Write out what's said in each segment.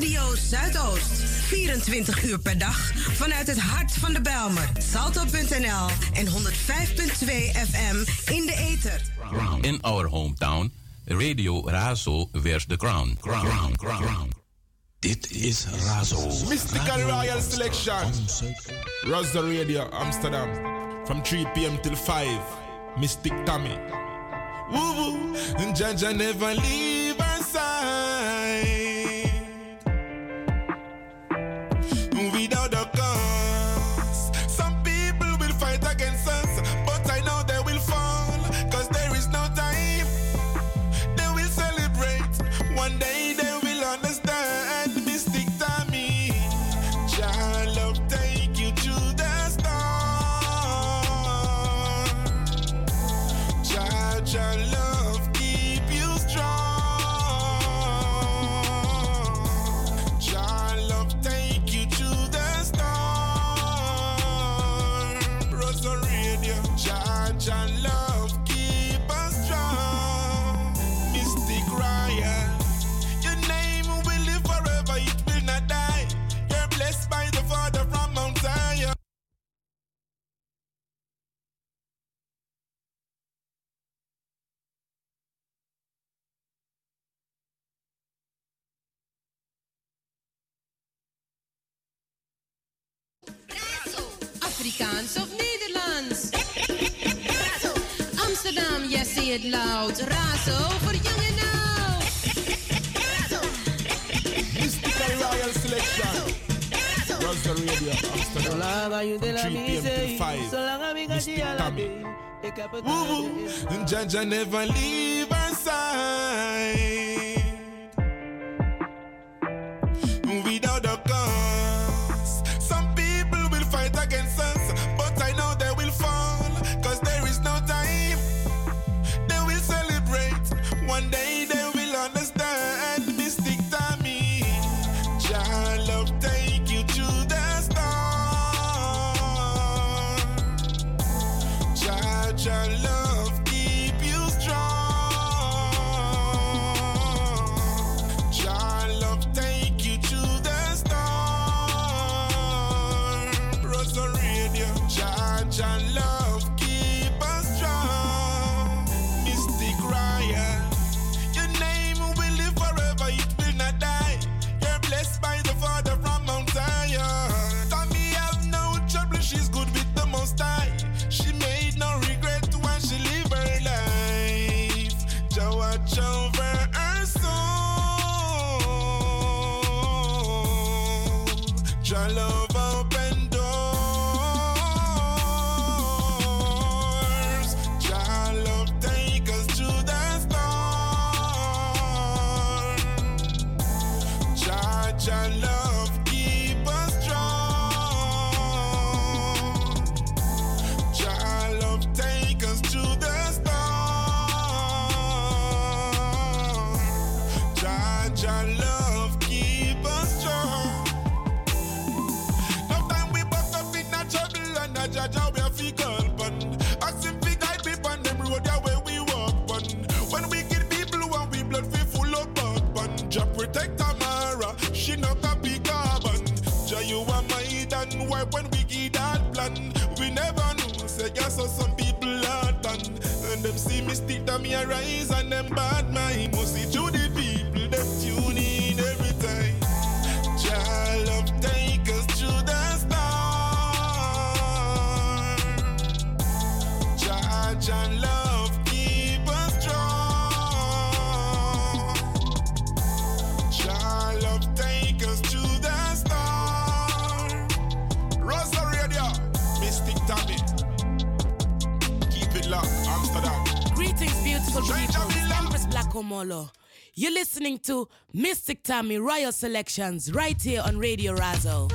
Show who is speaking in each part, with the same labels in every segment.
Speaker 1: Radio Zuidoost. 24 uur per dag vanuit het hart van de Belmer. Salto.nl en 105.2 FM in de ether.
Speaker 2: In our hometown, Radio Razo wears the crown. crown. Dit is Razo.
Speaker 3: Mystical Royal Selection. Razo Radio Amsterdam. From 3 p.m. till 5. Mystic Tommy. Woo Jaja never leave.
Speaker 4: It's het. Razo voor.
Speaker 3: Razo. Royal Selection. Razo Radio Amsterdam. Zolang je de la mise. Zolang ik aan never leave our side. John Love. You're
Speaker 5: listening to Mystic Tommy Royal Selections right here on Radio Razo.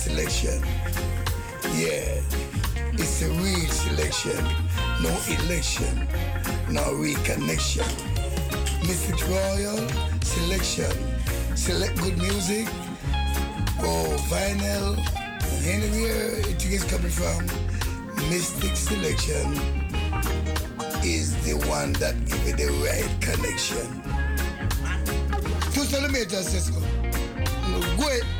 Speaker 6: selection. Yeah, it's a real selection. No election, no reconnection. Mystic Royal selection. Select good music. Oh, vinyl. Anywhere it is coming from, Mystic Selection is the one that give you the right connection. Two centimeters, Cisco.
Speaker 7: estás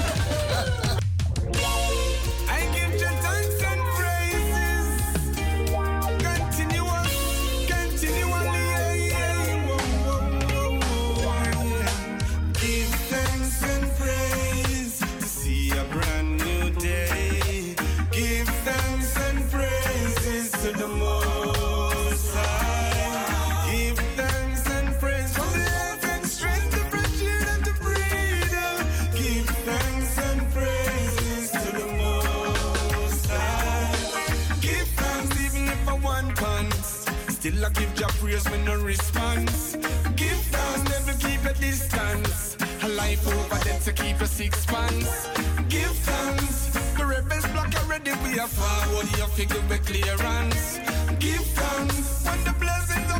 Speaker 7: praise me no response. Give thanks, never keep a distance. A life over there to keep a sixpence. Give thanks, the rebels block already. We are forward, your figure with clearance. Give thanks when the blessings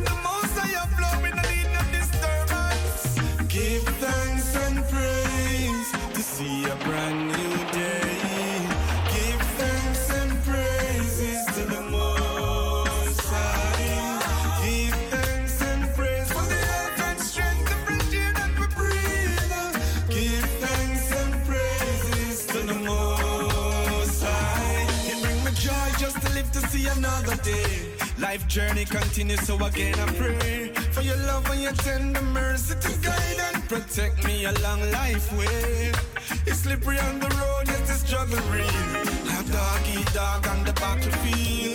Speaker 7: Life journey continues, so again I pray for your love and your tender mercy to guide and protect me along long life way. It's slippery on the road, yet it's struggle real. A dog doggy dog on the battlefield.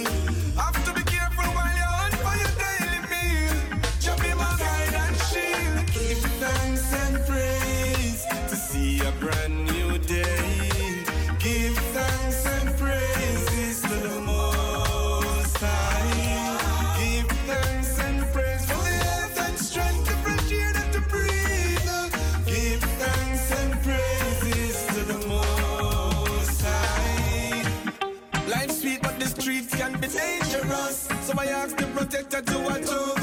Speaker 7: protected to are too.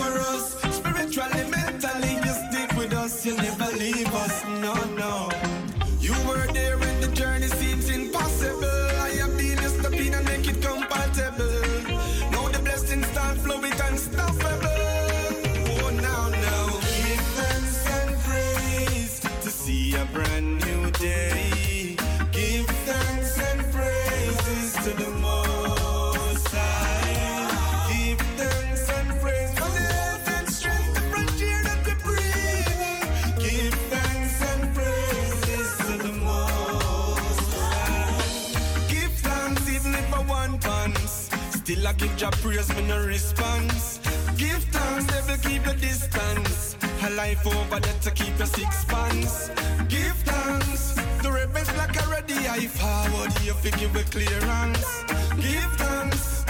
Speaker 7: Jah praise me no response. Give thanks, devil keep the distance. A life over there to keep your six pants. Give thanks. The rebels like already I forward. You
Speaker 8: think you will clearance. Give thanks.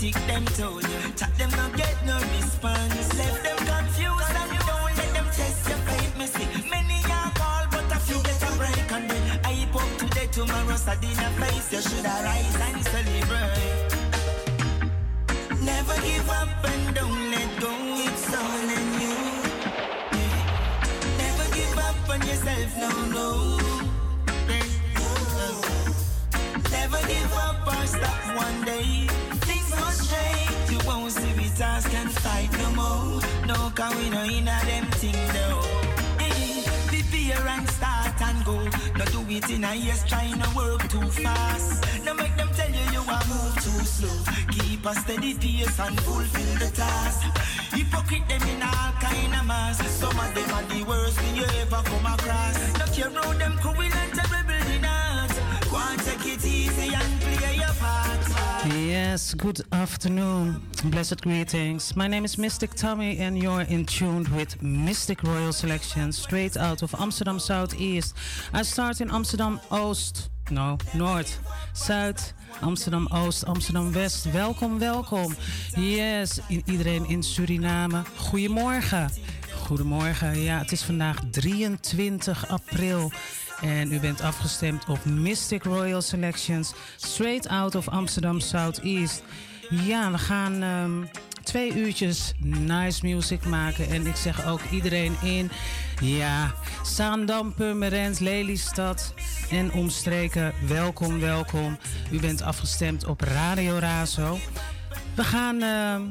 Speaker 8: Critic them you. Chat them not get no response. Left them confused and don't let them test your faith. Me see many are call, but a few get a break and then I up today, tomorrow, Sadina face. You should arise and celebrate. Never give up and don't let go, it's all in you. Never give up on yourself, no, no. Never give up or stop one day. And fight no more. No, cause we no in a them thing though. Eh, Prepare and start and go. No do it in a yes, trying to work too fast. No make them tell you you are move too slow. Keep a steady pace and fulfill the task. Hypocrite them in all kind of mass. Some of them are the worst thing you ever come across. No care how them cruel and terrible in heart. Go and take it easy and play your part.
Speaker 9: Yes, good afternoon. Blessed greetings. My name is Mystic Tommy, and you're in tune with Mystic Royal Selection straight out of Amsterdam Southeast. I start in Amsterdam Oost. No, Noord, Zuid, Amsterdam Oost, Amsterdam West. Welkom, welkom. Yes, iedereen in Suriname. Goedemorgen. Goedemorgen. Ja, het is vandaag 23 april. En u bent afgestemd op Mystic Royal Selections, straight out of Amsterdam Southeast. Ja, we gaan ehm, twee uurtjes nice music maken. En ik zeg ook iedereen in, ja, Zaandam, Purmerend, Lelystad en omstreken. Welkom, welkom. U bent afgestemd op Radio Razo. We gaan ehm,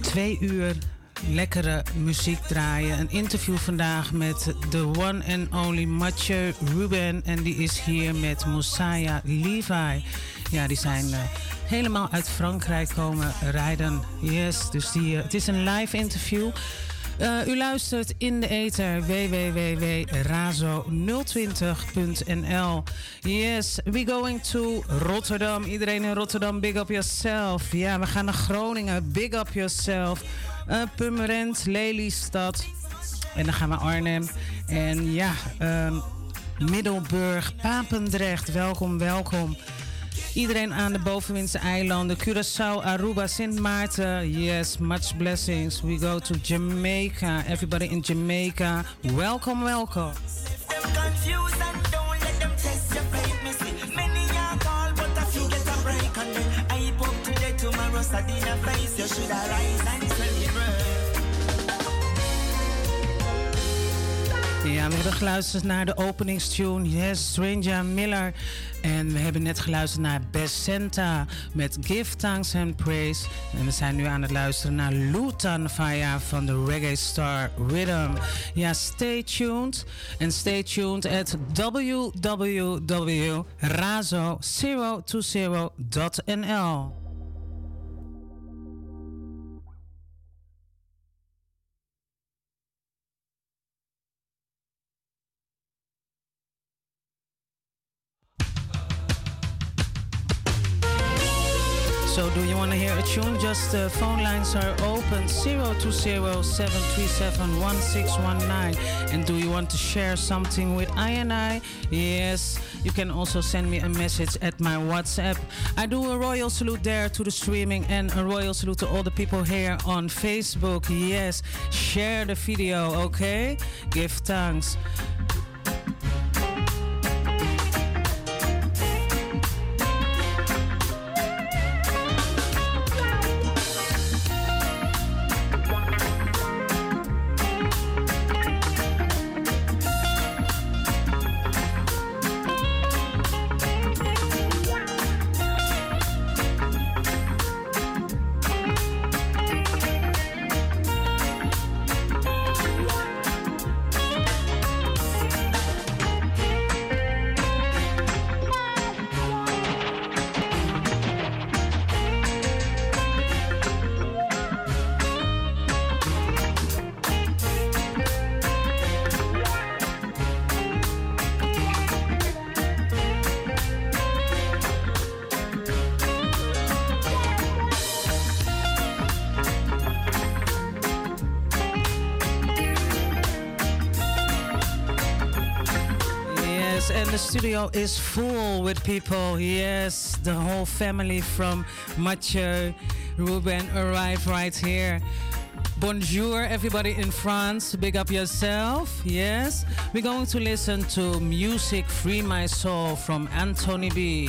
Speaker 9: twee uur lekkere muziek draaien. Een interview vandaag met de one and only Mathieu Ruben. En die is hier met Mosiah Levi. Ja, die zijn eh, helemaal uit Frankrijk komen rijden. Yes, dus die, eh, het is een live interview. Uh, u luistert in de ether www.razo020.nl. Yes, we going to Rotterdam. Iedereen in Rotterdam, big up yourself. Ja, we gaan naar Groningen, big up yourself. Uh, Purmerend, Lelystad. En dan gaan we Arnhem. En ja, um, Middelburg, Papendrecht. Welkom, welkom. Iedereen aan de bovenwindse eilanden. Curaçao, Aruba, Sint Maarten. Yes, much blessings. We go to Jamaica. Everybody in Jamaica. Welcome, welcome. Ja, we hebben geluisterd naar de openingstune. Yes, Stranger Miller. En we hebben net geluisterd naar Besenta met Give Thanks and Praise. En we zijn nu aan het luisteren naar Lutan Faya van de Reggae Star Rhythm. Ja, stay tuned. En stay tuned at www.razo020.nl. So do you want to hear a tune? Just the uh, phone lines are open 020-737-1619. And do you want to share something with I and I? Yes, you can also send me a message at my WhatsApp. I do a royal salute there to the streaming and a royal salute to all the people here on Facebook. Yes, share the video, okay? Give thanks.
Speaker 10: Studio is full with people. Yes, the whole family from Mathieu, Ruben arrived right here. Bonjour, everybody in France. Big up yourself. Yes, we're going to listen to Music Free My Soul from Anthony B.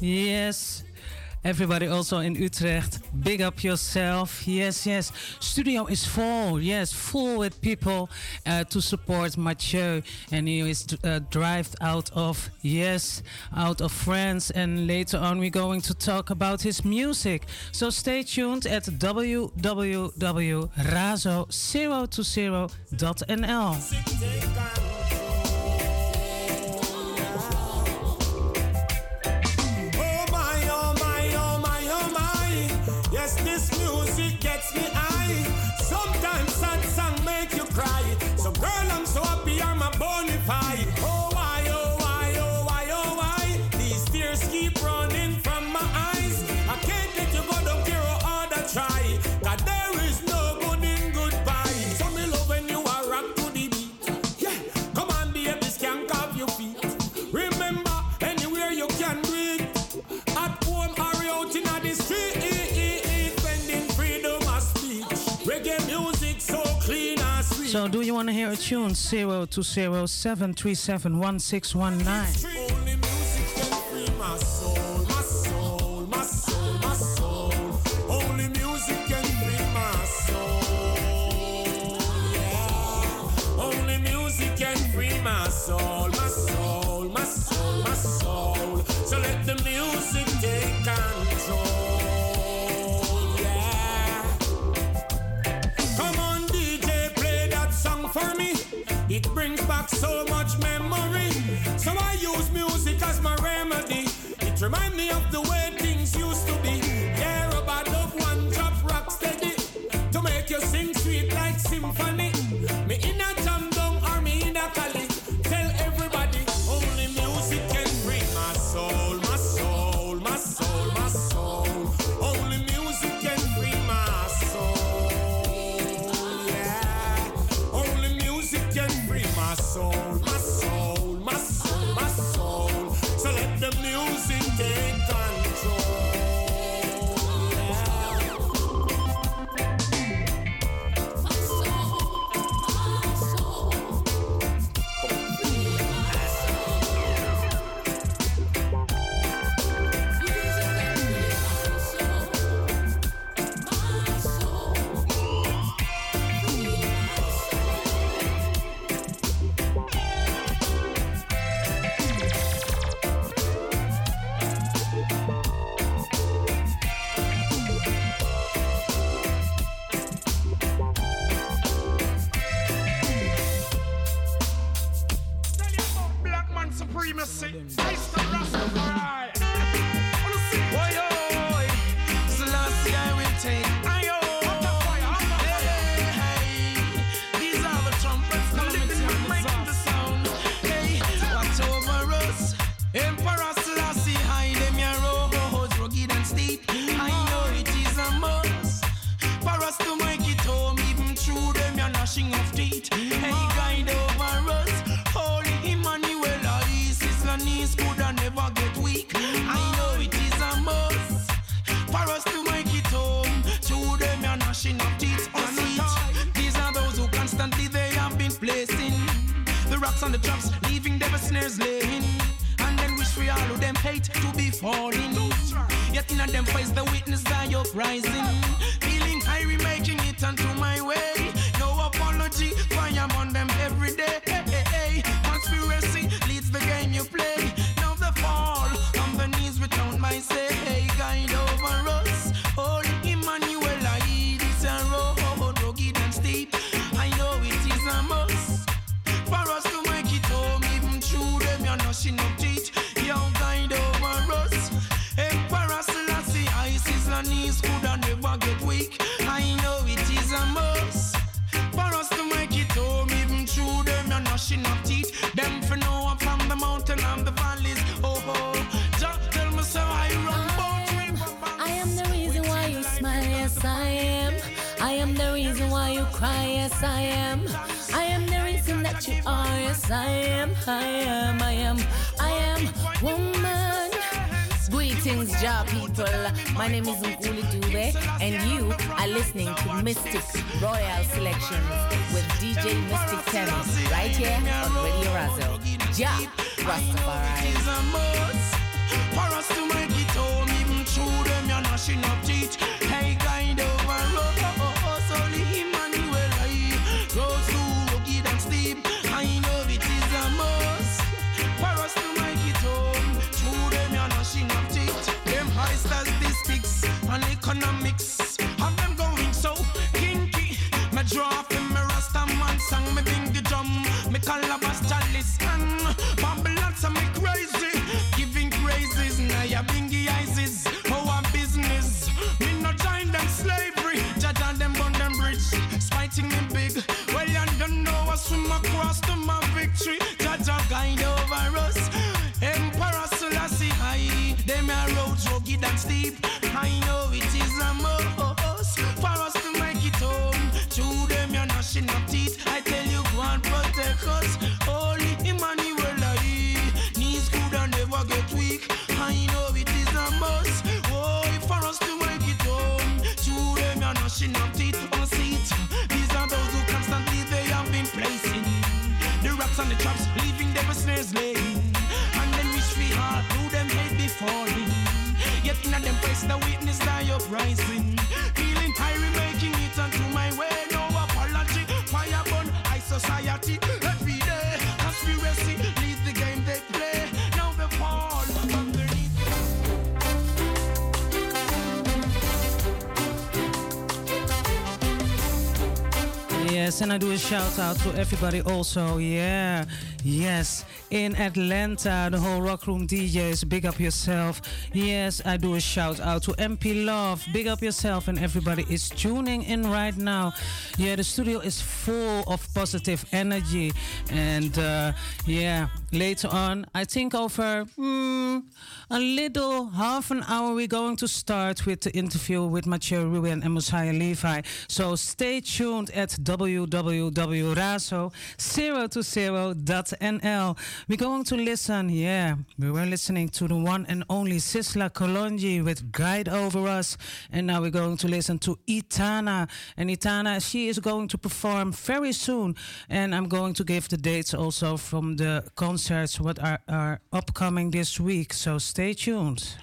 Speaker 10: Yes. Everybody also in Utrecht, big up yourself. Yes, yes. Studio is full. Yes, full with people uh, to support Mathieu. And he is uh, out of, yes, out of France. And later on, we're going to talk about his music. So stay tuned at www.razo020.nl. Girl, I'm so happy I'm a bonafide. So, do you want to hear a tune? 0207371619.
Speaker 11: So much memory. So I use music as my remedy. It reminds me of the way
Speaker 9: Yes, and I do a shout out to everybody also. Yeah, yes in Atlanta, the whole Rock Room DJs, big up yourself. Yes, I do a shout out to MP Love, big up yourself, and everybody is tuning in right now. Yeah, the studio is full of positive energy, and uh, yeah, later on, I think over mm, a little half an hour, we're going to start with the interview with Mathieu Ruben and Mosiah Levi. So stay tuned at www.razo020.nl. We're going to listen, yeah, we were listening to the one and only Sizzla Kalonji with Guide Over Us. And now we're going to listen to Etana. And Etana, she is going to perform very soon. And I'm going to give the dates also from the concerts what are, are upcoming this week. So stay tuned.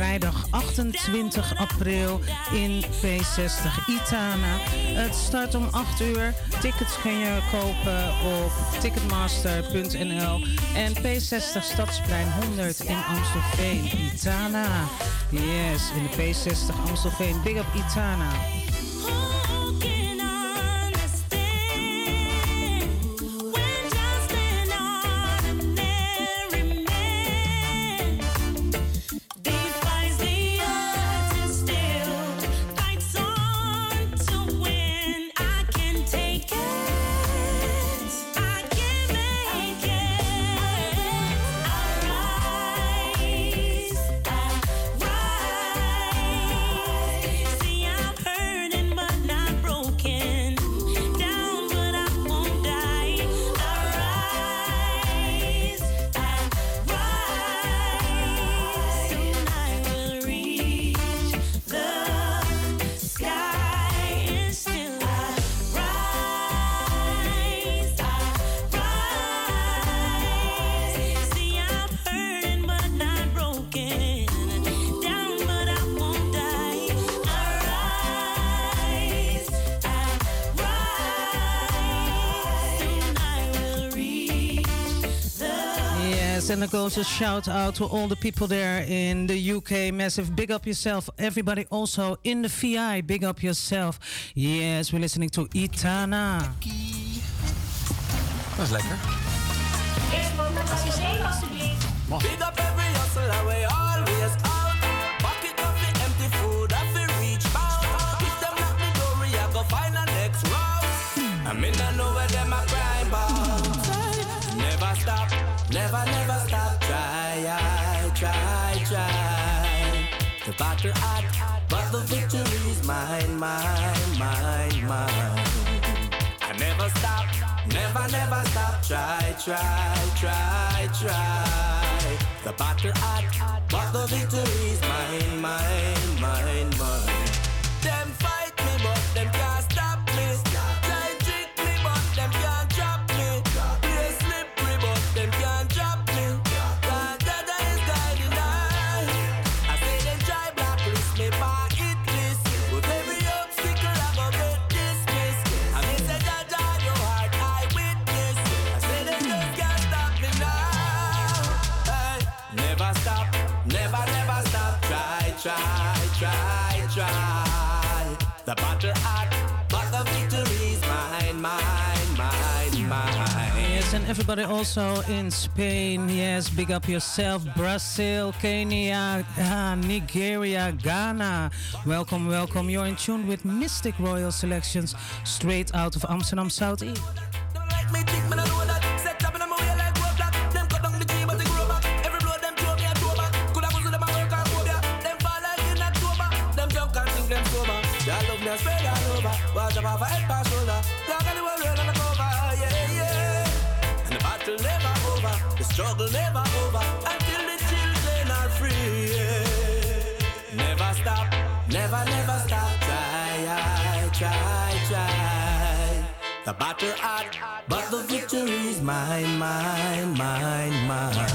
Speaker 9: Vrijdag 28 april in P60 Itana. Het start om 8 uur. Tickets kun je kopen op ticketmaster.nl en P60 Stadsplein 100 in Amstelveen, Itana. Yes, in de P60 Amstelveen. Big up Itana.
Speaker 12: And it
Speaker 9: goes a shout out to all the people there in the UK. Massive big up yourself. Everybody also in the VI, big up yourself. Yes, we're listening to Etana.
Speaker 13: Dat is lekker.
Speaker 14: Big up every hustler, we always battle hot, but the victory is mine, mine, mine, mine. I never stop, never, never stop. Try, try, try, try. The battle hot, but the victory is mine, mine, mine, mine. Them fight
Speaker 9: everybody also in Spain. Yes, big up yourself. Brazil, Kenya, ah, Nigeria, Ghana. Welcome, welcome. You're in tune with Mystic Royal Selections straight out of Amsterdam Southeast.
Speaker 14: Never over. Until the children are free. Never stop. Never, never stop. Try, try, try. The battle hot, but the victory is mine, mine, mine, mine.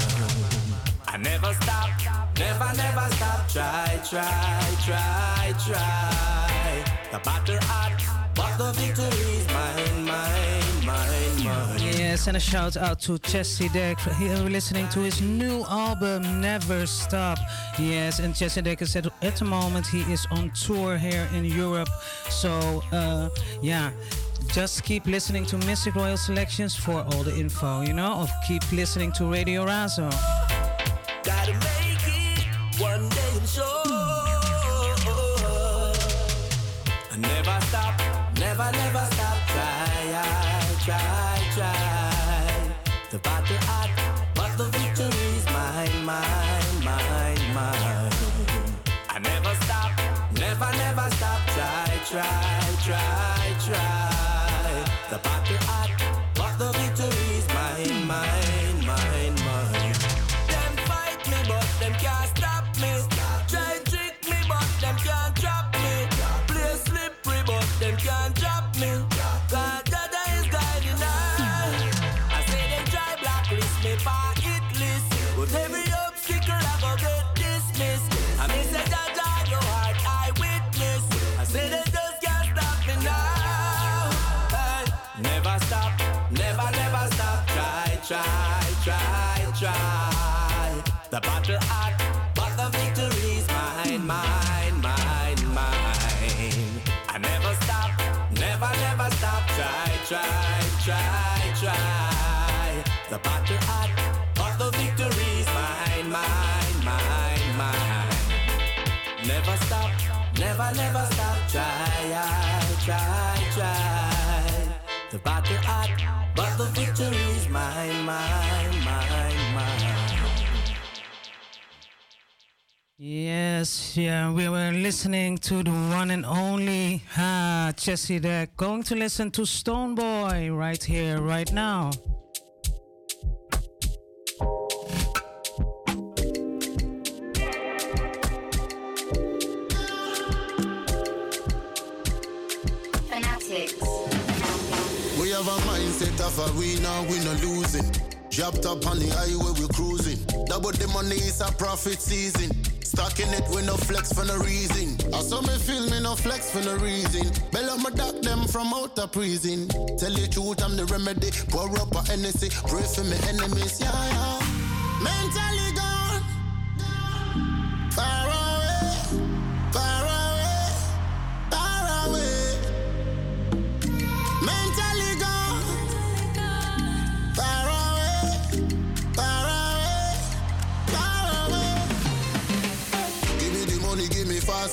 Speaker 14: I never stop, never, never stop. Try, try, try, try. The battle hot, but the victory is mine, mine, mine,
Speaker 9: and a shout out to Chezidek. Here we're listening to his new album, Never Stop. Yes, and Chezidek said at the moment he is on tour here in Europe. So, uh, yeah. Just keep listening to Mystic Royal Selections for all the info, you know, of keep listening to Radio Razo.
Speaker 14: Try, try, try. The battle hot, but the victory is mine, mine, mine, mine. Them fight me, but them can't stop me. Try trick me, but them can't trap me. Play slip them can't drop me.
Speaker 9: Yes, yeah, we were listening to the one and only ah, Chezidek. Going to listen to Stonebwoy right here, right now. Fanatics.
Speaker 13: We have a mindset of a winner, we no losing. Dropped up on the highway, we cruising. Double the money is a profit season. Stocking it with no flex for no reason. I saw me feel me no flex for no reason. Bella my doc them from out of prison. Tell the truth, I'm the remedy. Pour up a Hennessy, pray for me enemies. Yeah, yeah. Mentally gone. Far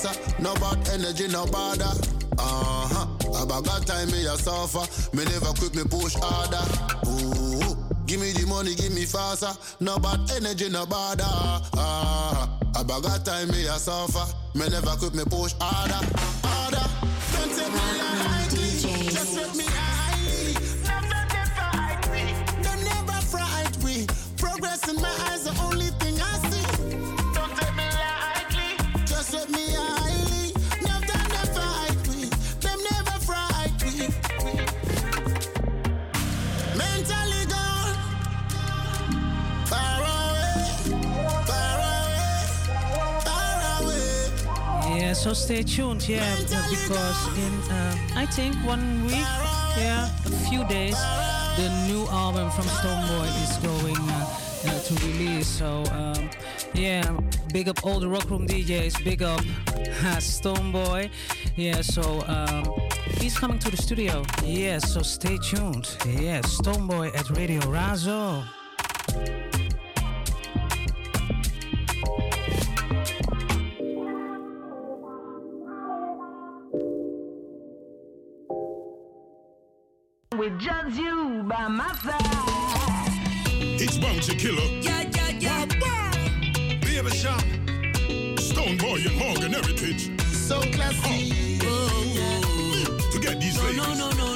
Speaker 13: me. No bad energy, no bother. Uh huh. About got time, me a suffer. Me never quit, me push harder. Ooh. Give me the money, give me faster. No bad energy, no bother. Uh-huh. About got time, me a suffer. Me never quit, me push harder. Harder. Don't take me lightly. Just let me highly. Never, never hide me. Them never fright we. Progress in my eyes,
Speaker 9: so stay tuned, yeah, because in uh, I think one week, yeah, a few days, the new album from Stonebwoy is going uh, uh, to release. So um, yeah, big up all the rock room DJs, big up Stonebwoy. Yeah, so um, he's coming to the studio. Yeah, so stay tuned. Yeah, Stonebwoy at Radio Razo.
Speaker 15: With just you by my side.
Speaker 16: It's Bounty Killer.
Speaker 15: Yeah, yeah, yeah.
Speaker 16: Baby Shop. Stonebwoy and Morgan Heritage.
Speaker 13: So classy. Oh.
Speaker 16: To get these ladies.
Speaker 15: No, no, no,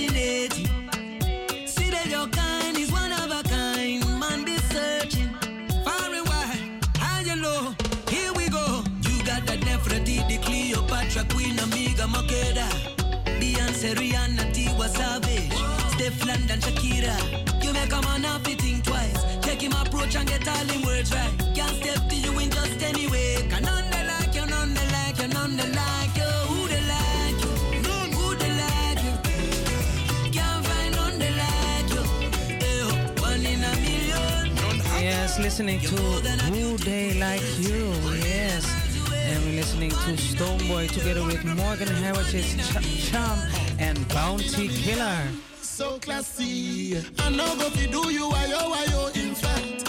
Speaker 15: you're fascinating. See that your kind is one of a kind. Man be searching far and wide, high and low. Here we go. You got that Nefertiti, Cleopatra, Queen Amiga, Makeda, Beyonce, Rihanna, Tiwa Savage, Stefflon Don, Shakira. You make a man to think twice. Check him approach and get all him words right. Can't step to you in just any way. Can
Speaker 9: listening to Who They Like You. Yes. And we're listening to Stonebwoy together with Morgan Heritage, Ch- Charm, and Bounty Killer.
Speaker 13: So classy. I know do you why oh, yo
Speaker 11: oh, in
Speaker 7: fact.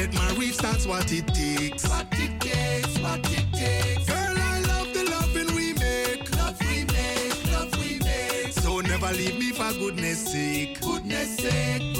Speaker 7: Get my reach, that's what it takes. What it takes, what it takes. Girl, I love the loving we make. Love we make, love we make. So never leave me for. Goodness sake, goodness sake.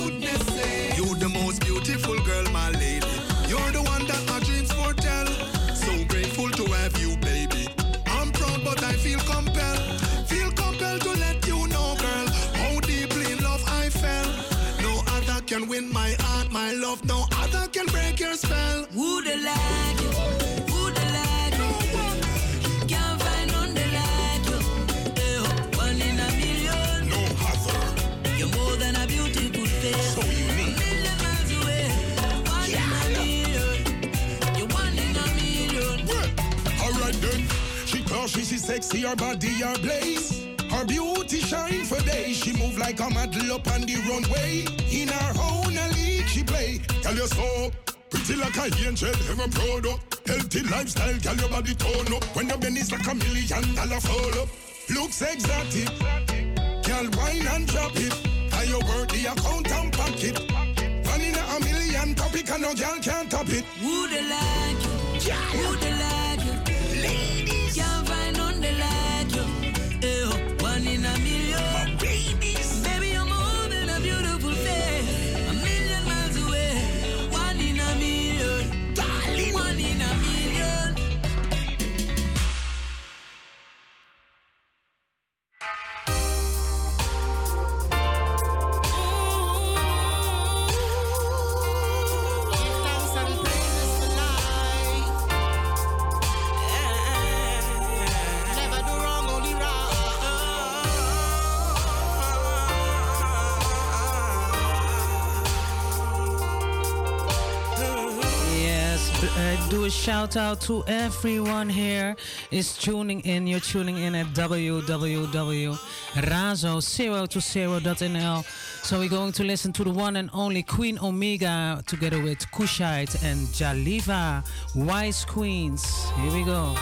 Speaker 16: Sexy, her body her blaze. Her beauty shine for days. She move like a model up on the runway. In her own league she play. Tell you so. Pretty like a angel, ever proud up. Healthy lifestyle, girl, your body tone up. When your is like a million dollar fall up. Looks exotic. Girl, wine and drop it. Are you worth the account and pocket? One in a million topic and no girl can't top it.
Speaker 11: Would like you? Would I like you? Ladies. Can't
Speaker 9: shout out to everyone here is tuning in. You're tuning in at www.razo020.nl. So we're going to listen to the one and only Queen Omega together with Kushite and Jaliva, Wise Queens. Here we go.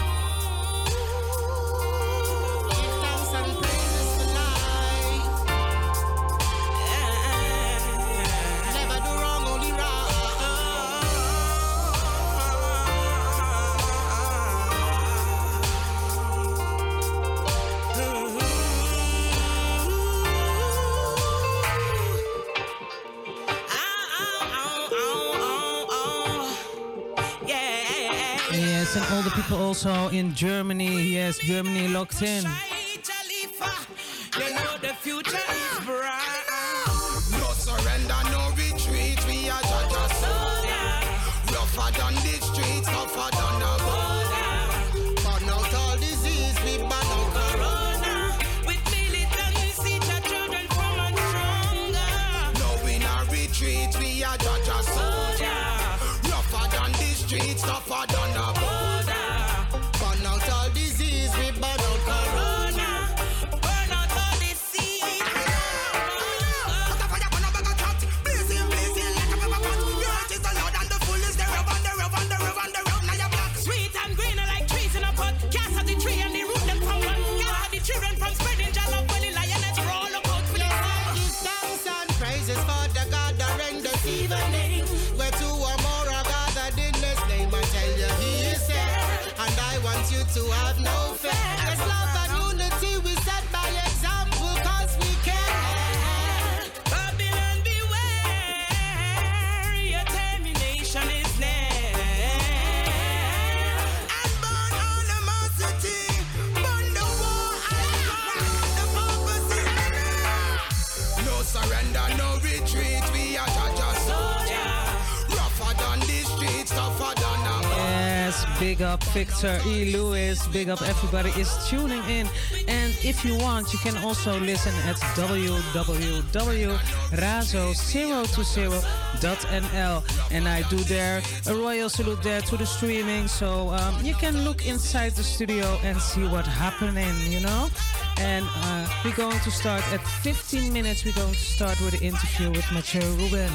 Speaker 9: In Germany. Yes, Germany locked in. Victor E. Lewis. Big up everybody is tuning in. And if you want, you can also listen at www.razo020.nl. And I do there a royal salute there to the streaming. So um, you can look inside the studio and see what's happening, you know? And uh, we're going to start at 15 minutes. We're going to start with the interview with Mathieu Ruben.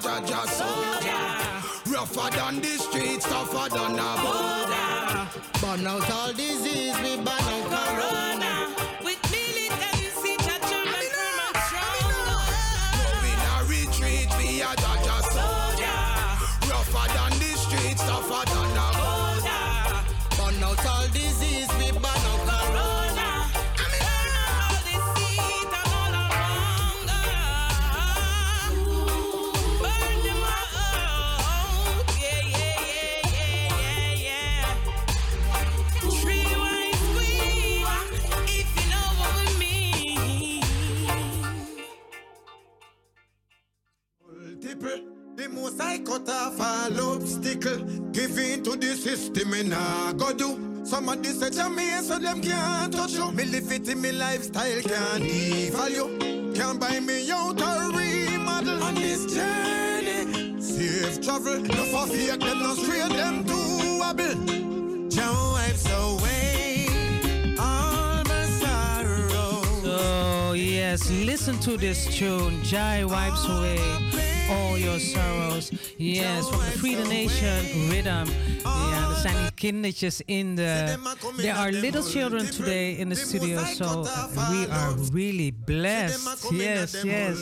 Speaker 13: Jaja soldier. Rougher than the streets, tougher than a border.
Speaker 17: Burn out all disease, we burn out corona.
Speaker 7: Give in to the system and I go do. Some of this say me so them can't touch you. Me live it in me lifestyle can't devalue. Can't buy me out a remodel on this journey. Safe travel, no for fear them no straight them to wobble. Wipes away all my sorrow.
Speaker 9: So, yes, listen to this tune. Jai wipes away all your sorrows. Yes, from the Free the Nation rhythm. Ja, er zijn die kindertjes in de... There are little children today in the studio, so we are really blessed. Yes, yes.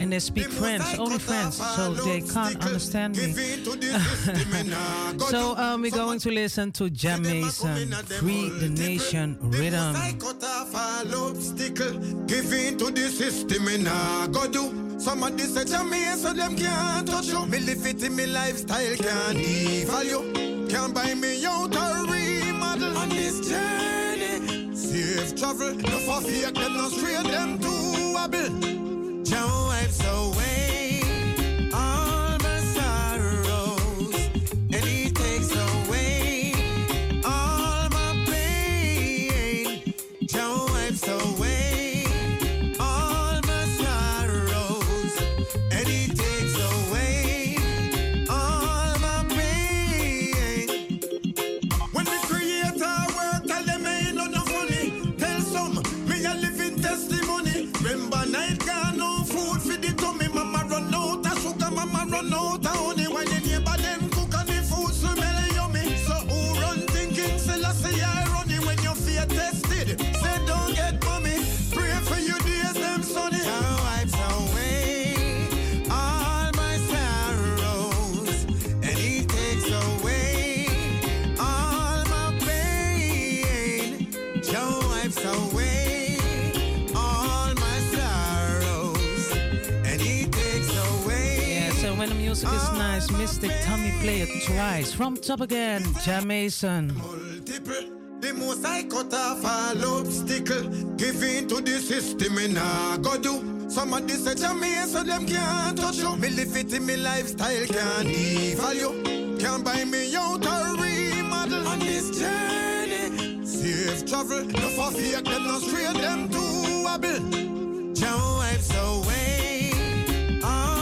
Speaker 9: And they speak French, only French, so they can't understand me. so um, we're going to listen to Jah Mason, Free the Nation rhythm.
Speaker 7: Give in to the system and I go do. Some of this say me so them can't touch you. Me live it in me lifestyle can't devalue. Can't buy me out a remodel on this journey. Safe travel, no for fear them no straight them to wobble. Joe wipes away
Speaker 9: play it twice. From top again, Jah Mason.
Speaker 7: The most I cut off all obstacle. Give in to the system and I go do. Some of this say me so them can't touch you. Me live it in me lifestyle can't devalue. Can't buy me out a remodel on this journey. Safe travel, no for fear them no straight them to wobble. Joe wipes away all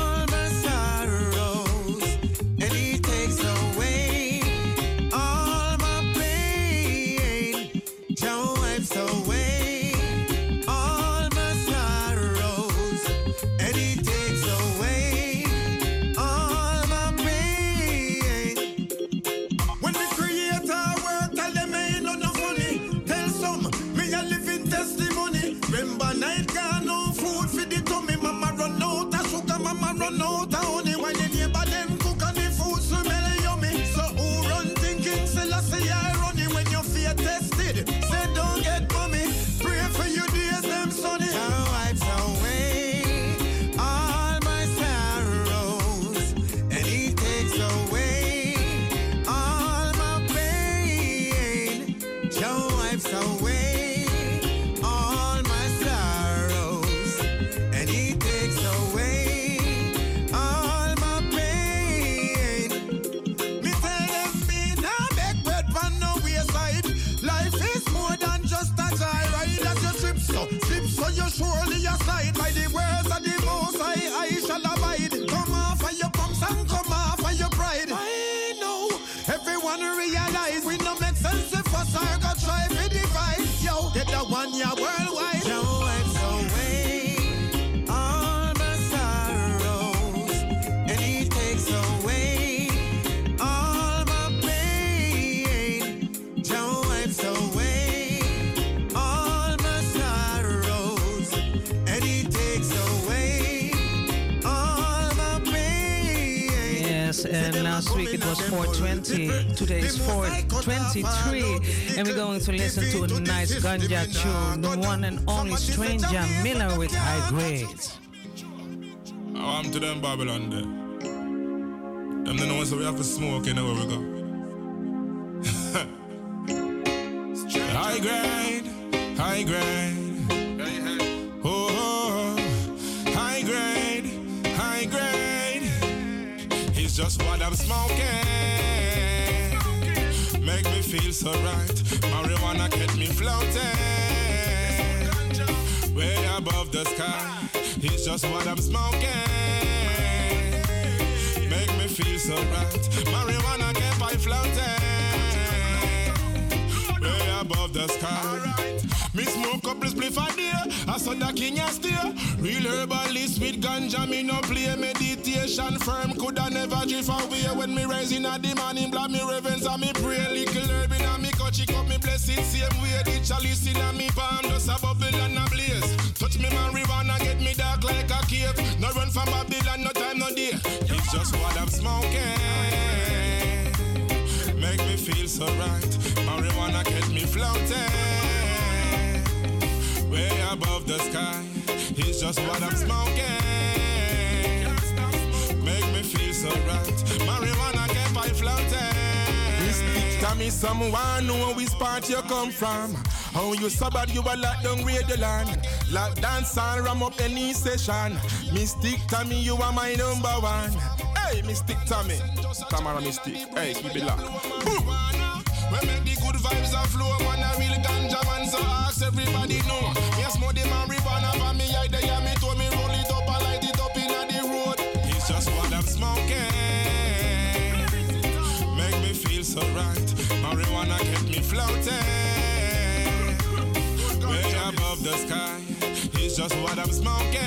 Speaker 9: 423. And we're going to listen to a nice ganja tune. The one and only Stranger Miller with high grade.
Speaker 18: I'm to them Babylon there. Them the ones that we have to smoke, you know where we go. Just what I'm smoking. Make me feel so right. Marijuana kept I floating. Way above the sky. Me smoke couple spliff a day, I saw the king a steer. Real herbalist with ganja, me no play meditation firm. Coulda never drift away when me rise in a the morning, blood me reverence and me pray. Little herb in a me cut, chick up me bless it same way. The chalice in a me palm, just a No from Babylon, no time, no day. It's just what I'm smoking. Make me feel so right. Marijuana get me floating way above the sky. It's just what I'm smoking. Make me feel so right. Marijuana keep I floating. Tell me someone know which part you come from. How you so bad you a lock down radio land. Lock dance and ram up any session. Mystic Tommy, you are my number one. Hey, Mystic Tommy. Tamara Mystic. Hey, keep it locked. Boom. We make the good vibes a flow, man. A real ganja man, so ask everybody know. Yes, more the marijuana for me, I they me to me roll it up, I light it up in the road. It's just what I'm smoking. Make me feel so right. Marijuana kept me floating. The sky. It's just what I'm smoking.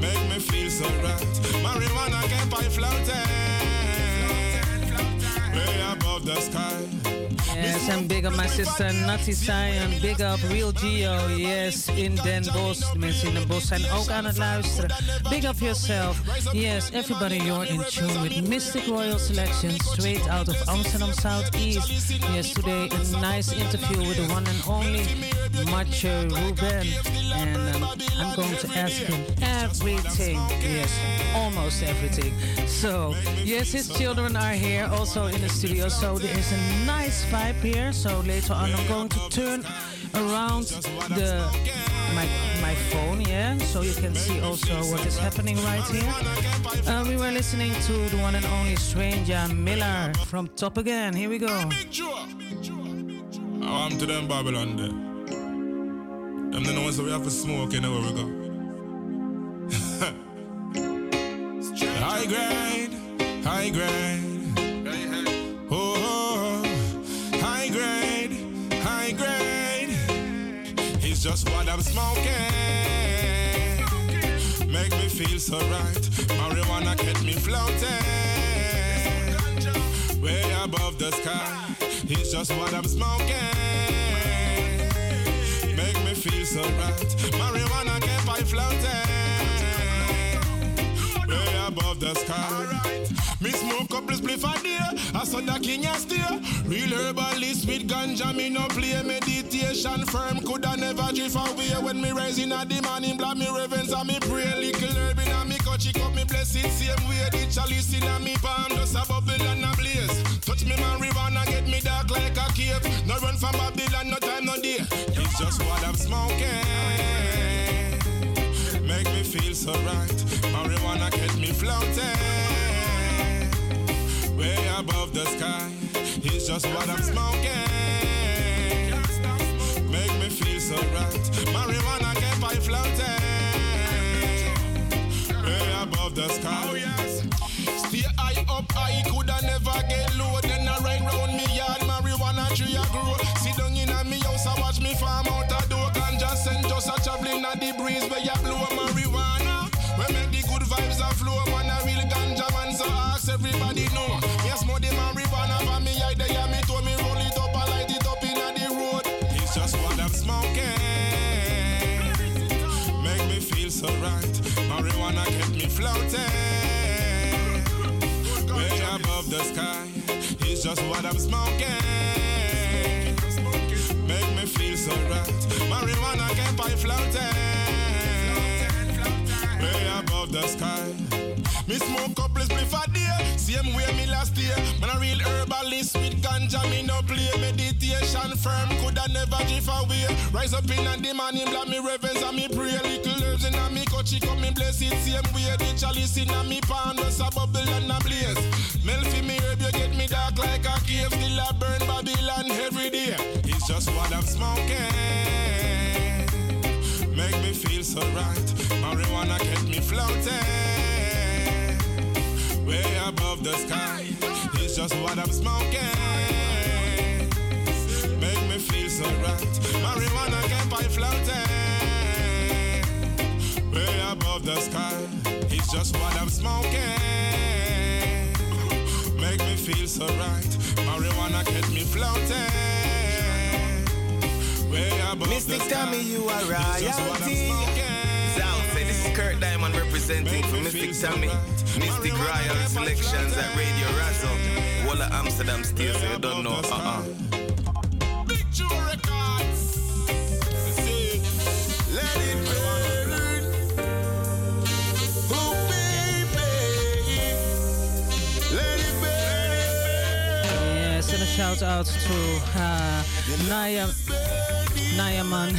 Speaker 18: Make me feel so right. Marijuana kept I floating. Way above the sky.
Speaker 9: Yes, and big up my sister Natty Zion. Big up Real Geo. Yes, in Den Bosch. De mensen in Den Bosch zijn ook aan het luisteren. Big up yourself. Yes, everybody, you're in tune with Mystic Royal Selection, straight out of Amsterdam Southeast. Yes, today a nice interview with the one and only Mathieu Ruben. And um, I'm going to ask him everything. Yes, almost everything. So, yes, his children are here also in the studio. So there is a nice vibe here. So later on, I'm going to turn around the my my phone, yeah, so you can see also what is happening right here. Uh, we were listening to the one and only Stranger Miller from Top Again. Here we go.
Speaker 18: Oh, I'm to them Babylon there. Them the ones that we have to smoke, you know where we go. high grade, high grade. Oh, high grade, high grade. It's just what I'm smoking. Make me feel so right. Marijuana kept me floating. Way above the sky. It's just what I'm smoking. Feel so right. Marijuana kept I floating. Way above the sky. Me smoke couple spliff a day. I saw the king a steer. Real herbalist with ganja. Me no play meditation firm. Coulda never drift away when me rise in a the morning. Blood me reverence and me pray. Little herb in a me cut. Chick up me bless same way. The chalice in a me palm. Just a bubble and a blaze. Touch me man, marijuana. Get me dark like a cave. No run from Babylon. No time, no day. It's just what I'm smoking. Make me feel so right. Marijuana kept me floating. Way above the sky. It's just what I'm smoking. Make me feel so right. Marijuana kept I floating. Way above the sky. Oh. Stay high up, I coulda never kept me floating.
Speaker 17: Way above the sky is just what I'm smoking. Make me feel so right. Marijuana can buy floating. Way above the sky. Me smoke couple spliff a day, same way me last year. Man a real herbalist with ganja, me no play. Meditation firm, coulda never drift away. Rise up in the morning, block me reverence and me pray. Little herbs in a me coachy, come me bless it same way. The chalice in a me pan, just a bubble and a blaze. Mel fi me herb, you get me dark like a cave. Still a burn Babylon every day. It's just what I'm smoking. Make me feel so right. Marijuana kept me floating way above the sky. It's just what I'm smoking. Make me feel so right. Marijuana kept I floating way above the sky. It's just what I'm smoking. Make me feel so right. Marijuana kept me floating way above
Speaker 19: Mystic,
Speaker 17: the sky.
Speaker 19: tell me you are
Speaker 17: It's just
Speaker 19: royalty.
Speaker 17: smoking.
Speaker 19: Zow say this is Kurt Diamond representing for Mystic Tammy. Mystic Royal Selections at Radio Razo. Walla Amsterdam still, so you don't know. Uh-uh.
Speaker 9: A shout out to uh, Naya, Nayaman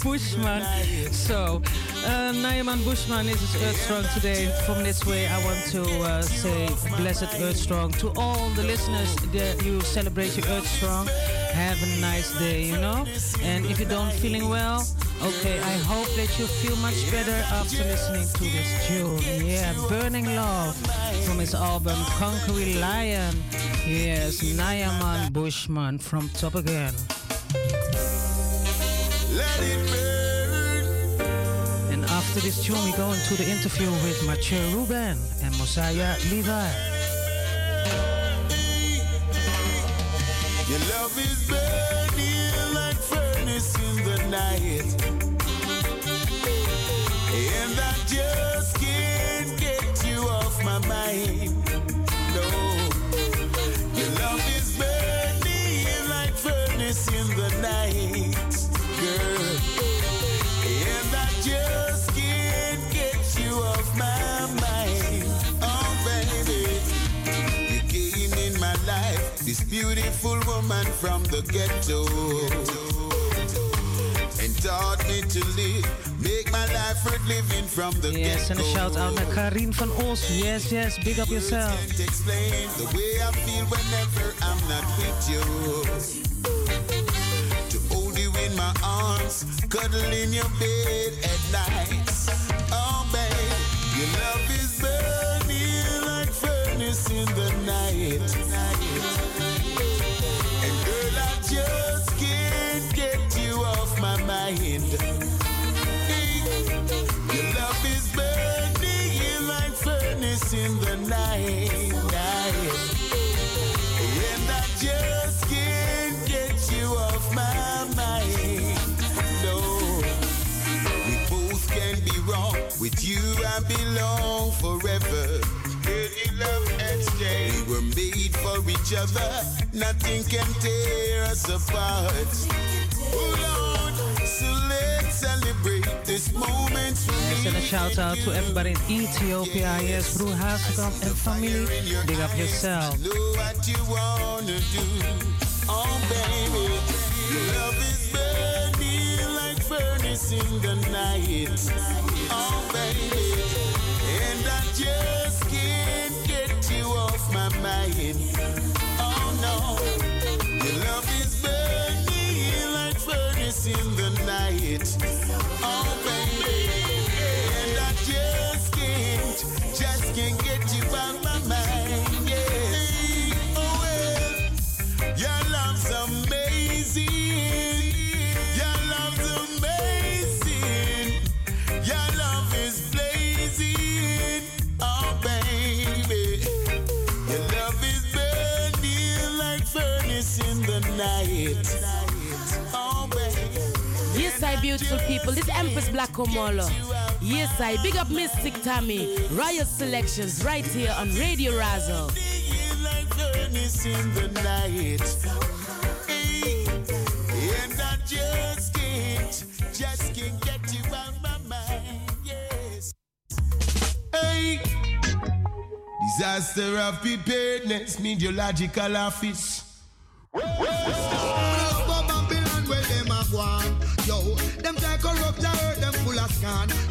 Speaker 9: Bushman. So, uh, Nayaman Bushman is Earth Strong today. From this way, I want to uh, say blessed Earth Strong to all the listeners that you celebrate your Earth Strong. Have a nice day, you know. And if you don't feeling well, okay, I hope that you feel much better after listening to this tune. Yeah, Burning Love from his album Conquering Lion. Yes, Nayaman Bushman from Top Again. After this tune, we go into the interview with Mathieu Ruben and Mosiah Levi.
Speaker 17: Your love is burning like furnace in the night. Beautiful woman from the ghetto. And taught me to live, make my life worth living from the
Speaker 9: Yes, and a shout out naar Karin van Os. Yes, yes, big up yourself.
Speaker 17: Can't explain the way I feel whenever I'm not with you. To hold you in my arms, cuddle in your bed at night. Oh, babe, your love is burning like furnace in the night. I belong forever. Love exchange. We were made for each other. Nothing can tear us apart. Oh, On, so let's celebrate this moment.
Speaker 9: Yes, and a shout out to everybody in Ethiopia. Yes, Broer Hazekamp and family. Big up yourself.
Speaker 17: Do what you wanna do. Oh, baby, your love is burning like furnace in the night. Oh, baby, just can't get you off my mind. Oh, no, your love is burning like furnace in the night. Oh, baby, and I just can't, just can't get you out my mind.
Speaker 5: Yes, I beautiful people. This Empress Black Omolo. Yes, I big up Mystic Tammy. Riot Selections right here on Radio
Speaker 17: Razo. disaster of preparedness, meteorological office.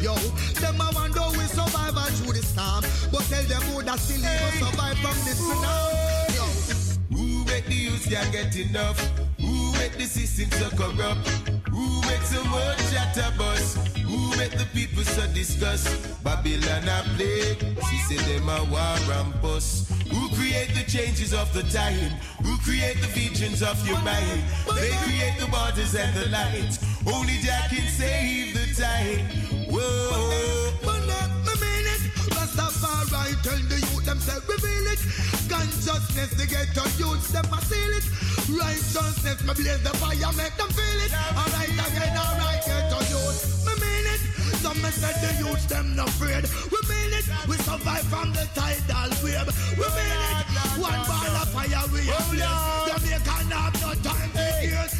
Speaker 7: Yo, them a wonder we survive all through the storm. But tell them who that still even survive from this tsunami. Yo,
Speaker 17: Who make the youth can't get enough? Who make the system so corrupt? Who make so much chatterbuzz? Who make the people so disgust? Babylon a plague. She say them a war and bust. Who create the changes of the time? Who create the visions of your mind? They create the borders and the lines. Only Jack can save the time. Whoa.
Speaker 7: but let me mean it. Rastafari tell the youth themselves reveal it. Consciousness, the ghetto youths, them a seal it. Righteousness, me blaze the fire, make them feel it. Alright again, alright, ghetto youth, me mean it. Some me said the youths, them not afraid. We mean it. We survive from the tidal wave. We mean it. One ball of fire, we oh, have blaze. Jamaica have no time to hear.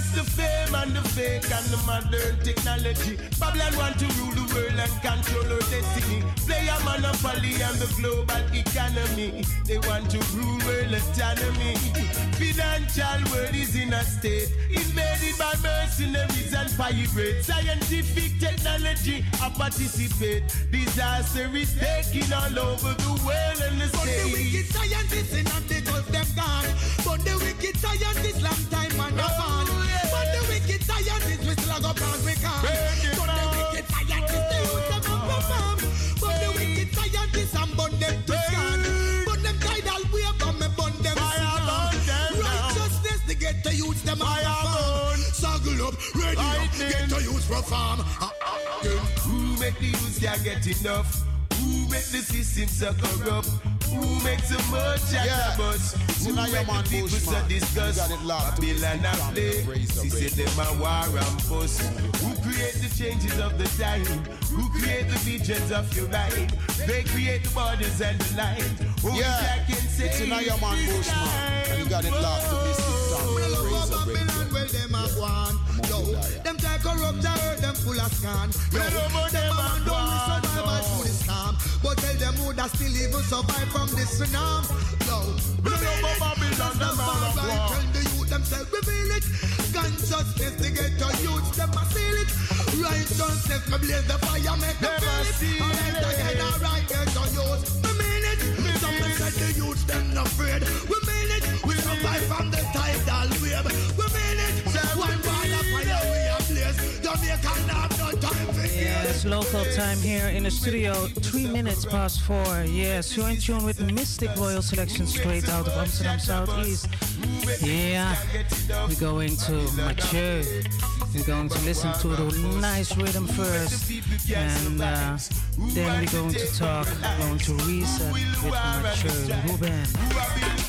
Speaker 17: It's just the fame and the fake and the modern technology. Babylon want to rule the world and control our destiny. Play a monopoly on the global economy. They want to rule world autonomy. Financial world is in a state invaded by mercenaries and pirates. Scientific technology I participate. Disaster is taking all over the world and the
Speaker 7: But the wicked scientists in the Gulf, them gone. But the wicked scientists long time and oh, gone. Wicked scientists we still go past we can. But the wicked scientists they use them and perform. But the wicked scientists and burn them to scan. But them tidal wave and burn them scan. Righteousness they get to use them and perform. Saggle up, ready up, get to use perform. Ah, ah, ah.
Speaker 17: Who make the youth can't get enough? Who make the system so corrupt? Who makes so much
Speaker 20: Yeah.
Speaker 17: chatterbuzz? Who make the people so disgust?
Speaker 20: You got it locked.
Speaker 17: Babylon a play. She said them a war and bust. Who create the changes of the time? Who create the visions of your mind? They create the borders and the lines. Only
Speaker 20: Yeah.
Speaker 17: Jack can say
Speaker 20: It's tonight, your man
Speaker 17: this
Speaker 20: Bushman. And you got it locked to Mystic Town.
Speaker 7: Me love
Speaker 20: Razor
Speaker 7: how Babylon well them a gone. Yo, them try corrupt the earth, them full of scan. Yo, them a man who that still even survive from this tsunami. Me love how Babylon them a gone. Tell the youth themselves reveal it. Consciousness they get to youth them a seal it. Righteousness me blaze the fire make them feel it. Alright again, alright get to youth. Me mean it. Some me said the youth them not afraid. We mean it. We survive from the
Speaker 9: Yes, local time here in the studio, three minutes past four. Yes, you're in tune with Mystic Royal Selection straight out of Amsterdam Southeast. Yeah, we're going to mature. We're going to listen to the nice rhythm first, and uh, then we're going to talk, we're going to reason with Mathieu Ruben.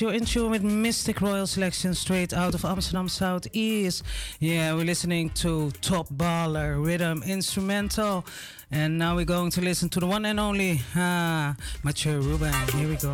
Speaker 9: You're in tune with Mystic Royal Selection straight out of Amsterdam Southeast. Yeah, we're listening to Top Baller Rhythm Instrumental. And now we're going to listen to the one and only Mathieu Ruben. Here we go.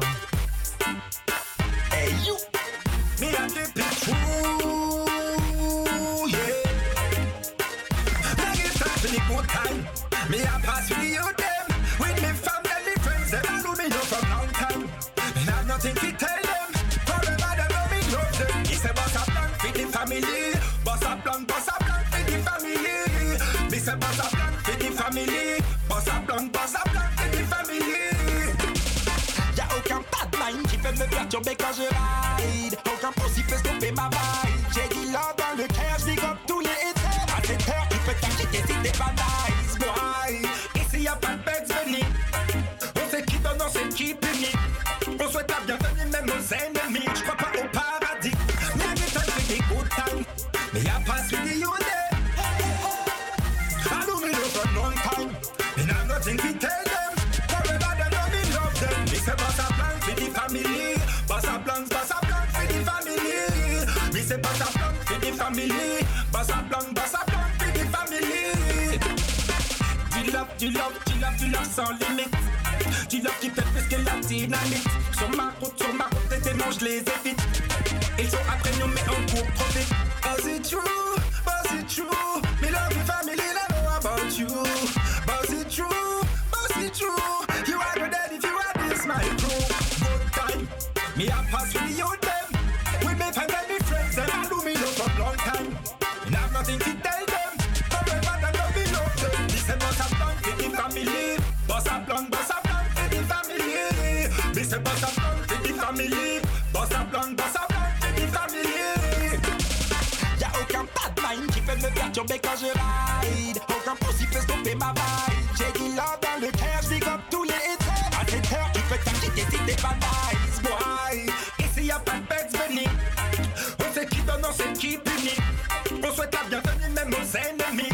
Speaker 21: souhaitable, bienvenue même aux ennemis.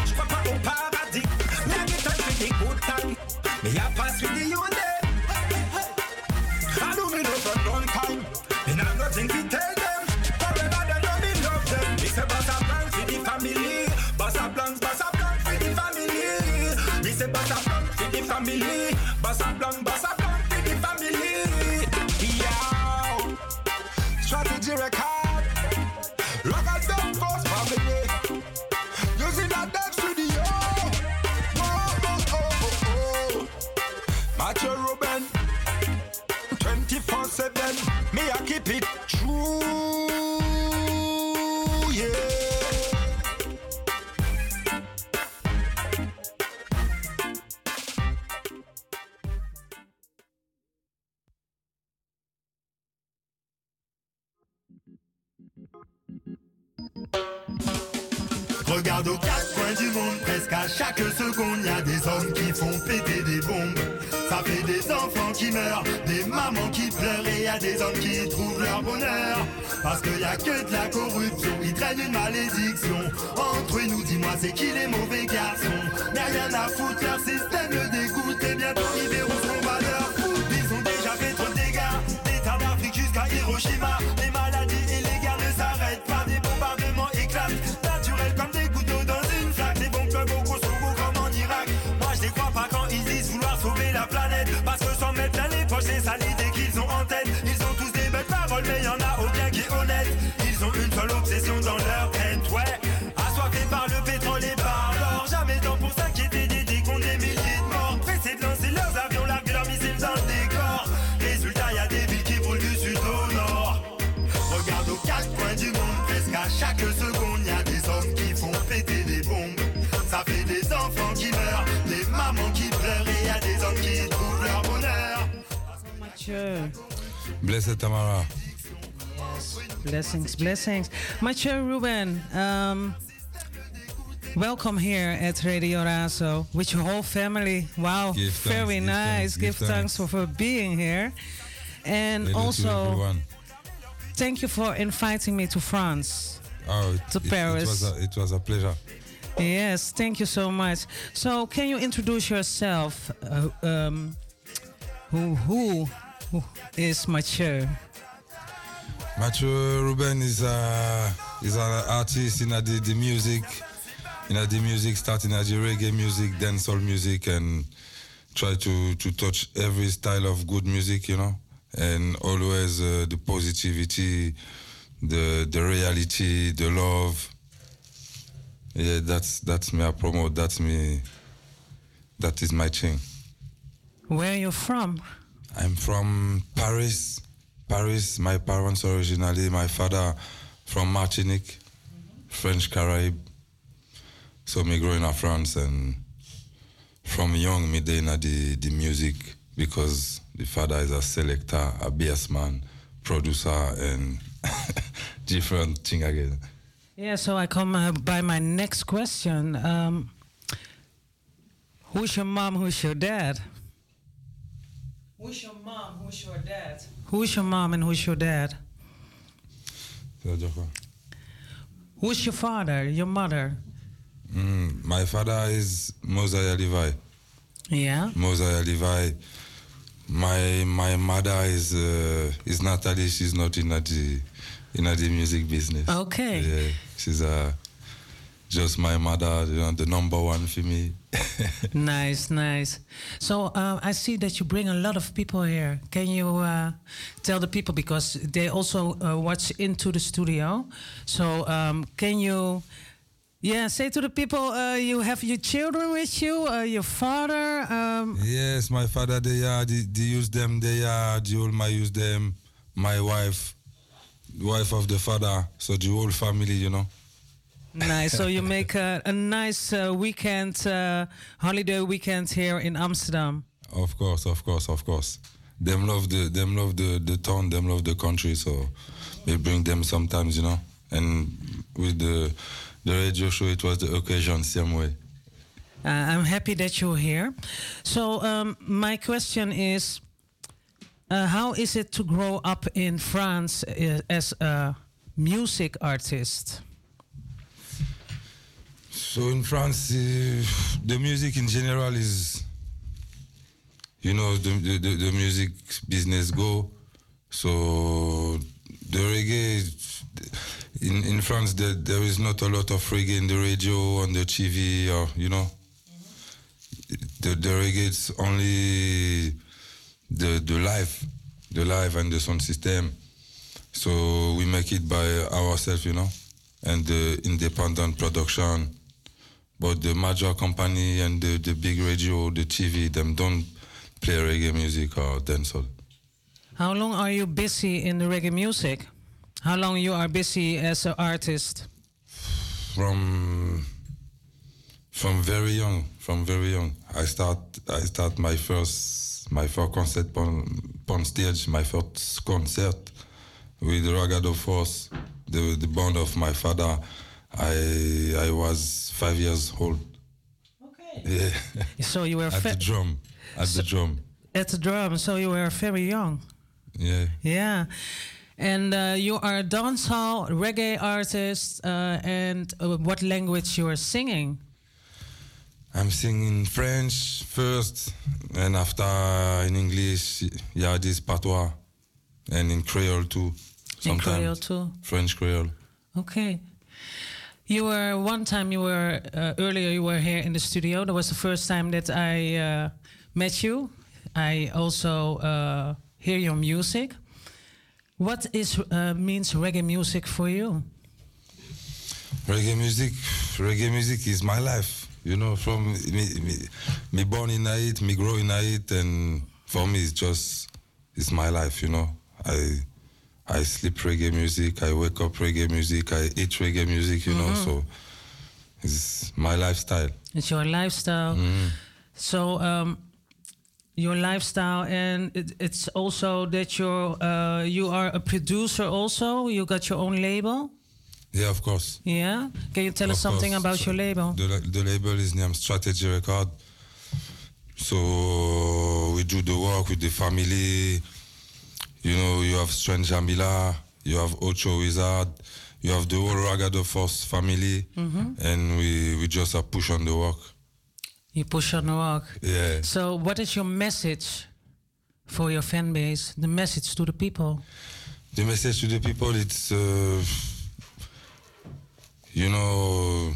Speaker 21: c'est
Speaker 22: qu'il est mauvais garçon. N'a rien à foutre, leur système le dégoûte. Et bientôt ils verront ce qu'on. Ils ont déjà fait trop de dégâts. D'état d'Afrique jusqu'à Hiroshima. Les maladies et les guerres ne s'arrêtent pas. Des bombardements éclatent. Naturels comme des couteaux dans une flaque. Les bombes peuvent au Kosovo comme en Irak. Moi je les crois pas quand ils disent vouloir sauver la planète. Parce que sans mettre dans les c'est ça l'idée qu'ils ont en tête. Ils ont tous des belles paroles, mais y en a aucun qui est honnête. Ils ont une seule obsession dans leur
Speaker 9: Mathieu.
Speaker 23: Blessed Tamara.
Speaker 9: Blessings, blessings. Mathieu Ruben, um, welcome here at Radio Razo with your whole family. Wow,
Speaker 23: give
Speaker 9: very
Speaker 23: thanks,
Speaker 9: nice.
Speaker 23: Give, thanks,
Speaker 9: give
Speaker 23: thanks.
Speaker 9: thanks, for being here. And
Speaker 23: Hello
Speaker 9: also, thank you for inviting me to France.
Speaker 23: Oh, it,
Speaker 9: to
Speaker 23: it,
Speaker 9: Paris.
Speaker 23: It was, a, it was a pleasure.
Speaker 9: Yes, thank you so much. So, can you introduce yourself? Uh, um, who, who who is Mathieu?
Speaker 23: Mathieu Ruben is a is an artist in the, the music, in the music starting as reggae music, dancehall music, and try to to touch every style of good music, you know, and always uh, the positivity, the the reality, the love. Yeah, that's that's me. I promote. That's me. That is my thing.
Speaker 9: Where are you from?
Speaker 23: I'm from Paris. Paris. My parents originally, my father from Martinique, French Caribbean. So me growing up France and from young me na the, the music because the father is a selector, a bass man, producer and different thing again.
Speaker 9: Yeah, so I come uh, by my next question. Um, who's your mom? Who's your dad? Who's your mom? Who's your dad? Who's your mom and who's your dad? Who's your father? Your mother?
Speaker 23: Mm, my father is Mosiah Levi.
Speaker 9: Yeah.
Speaker 23: Mosiah Levi. My my mother is uh, is Natalie. She's not in the in the music business.
Speaker 9: Okay.
Speaker 23: Yeah, she's uh, just my mother. You know, the number one for me.
Speaker 9: nice, nice. So uh, I see that you bring a lot of people here. Can you uh, tell the people because they also uh, watch into the studio? So um, can you, yeah, say to the people uh, you have your children with you, uh, your father. Um,
Speaker 23: Yes, my father they are they, they use them. They are the whole my use them. My wife, wife of the father. So the whole family, you know.
Speaker 9: Nice. So you make a, a nice uh, weekend, uh, holiday weekend here in Amsterdam.
Speaker 23: Of course, of course, of course. Them love the them love the, the town, them love the country, so we bring them sometimes, you know. And with the the radio show it was the occasion same way.
Speaker 9: Uh, I'm happy that you're here. So um, my question is, uh, how is it to grow up in France uh, as a music artist?
Speaker 23: So in France, uh, the music in general is, you know, the, the, the, the music business go. So the reggae in in France, there, there is not a lot of reggae in the radio, on the TV, or you know, the the reggae is only the the live, the live and the sound system. So we make it by ourselves, you know, and the independent production. But the major company and the, the big radio, the TV, them don't play reggae music or dancehall.
Speaker 9: How long are you busy in the reggae music? How long you are busy as an artist?
Speaker 23: From from very young, from very young, I start I start my first my first concert on, on stage, my first concert with Ragado Force, the the band of my father. I I was five years old. Okay. Yeah.
Speaker 9: So you were
Speaker 23: at the drum, at the drum.
Speaker 9: at the drum. So you were very young.
Speaker 23: Yeah.
Speaker 9: Yeah. And uh, you are a dancehall reggae artist. Uh, and uh, what language you are singing?
Speaker 23: I'm singing French first, and after in English, yeah, this patois, and in Creole too.
Speaker 9: Sometimes In
Speaker 23: sometimes.
Speaker 9: Creole too.
Speaker 23: French Creole.
Speaker 9: Okay. You were one time you were uh, earlier you were here in the studio. That was the first time that I uh, met you. I also uh, hear your music. What is uh, means reggae music for you?
Speaker 23: Reggae music, reggae music is my life. You know, from me, me, me born in it, me grow in it, and for me it's just it's my life. You know, I I sleep reggae music, I wake up reggae music, I eat reggae music. You know,
Speaker 9: Mhm.
Speaker 23: so it's my lifestyle.
Speaker 9: It's your lifestyle.
Speaker 23: Mhm.
Speaker 9: So um, your lifestyle, and it, it's also that you're uh, you are a producer. Also, you got your own label.
Speaker 23: Yeah, of course.
Speaker 9: Yeah. Can you tell us something
Speaker 23: course.
Speaker 9: about your label?
Speaker 23: The, the label is named Strategy Record. So we do the work with the family. You know, you have Strange Jamila, you have Ocho Wizard, you have the whole Ragado Force family,
Speaker 9: Mhm.
Speaker 23: and we, we just uh, push on the work.
Speaker 9: You push on the rock.
Speaker 23: Yeah.
Speaker 9: So, what is your message for your fan base? The message to the people.
Speaker 23: The message to the people, it's, uh, you know,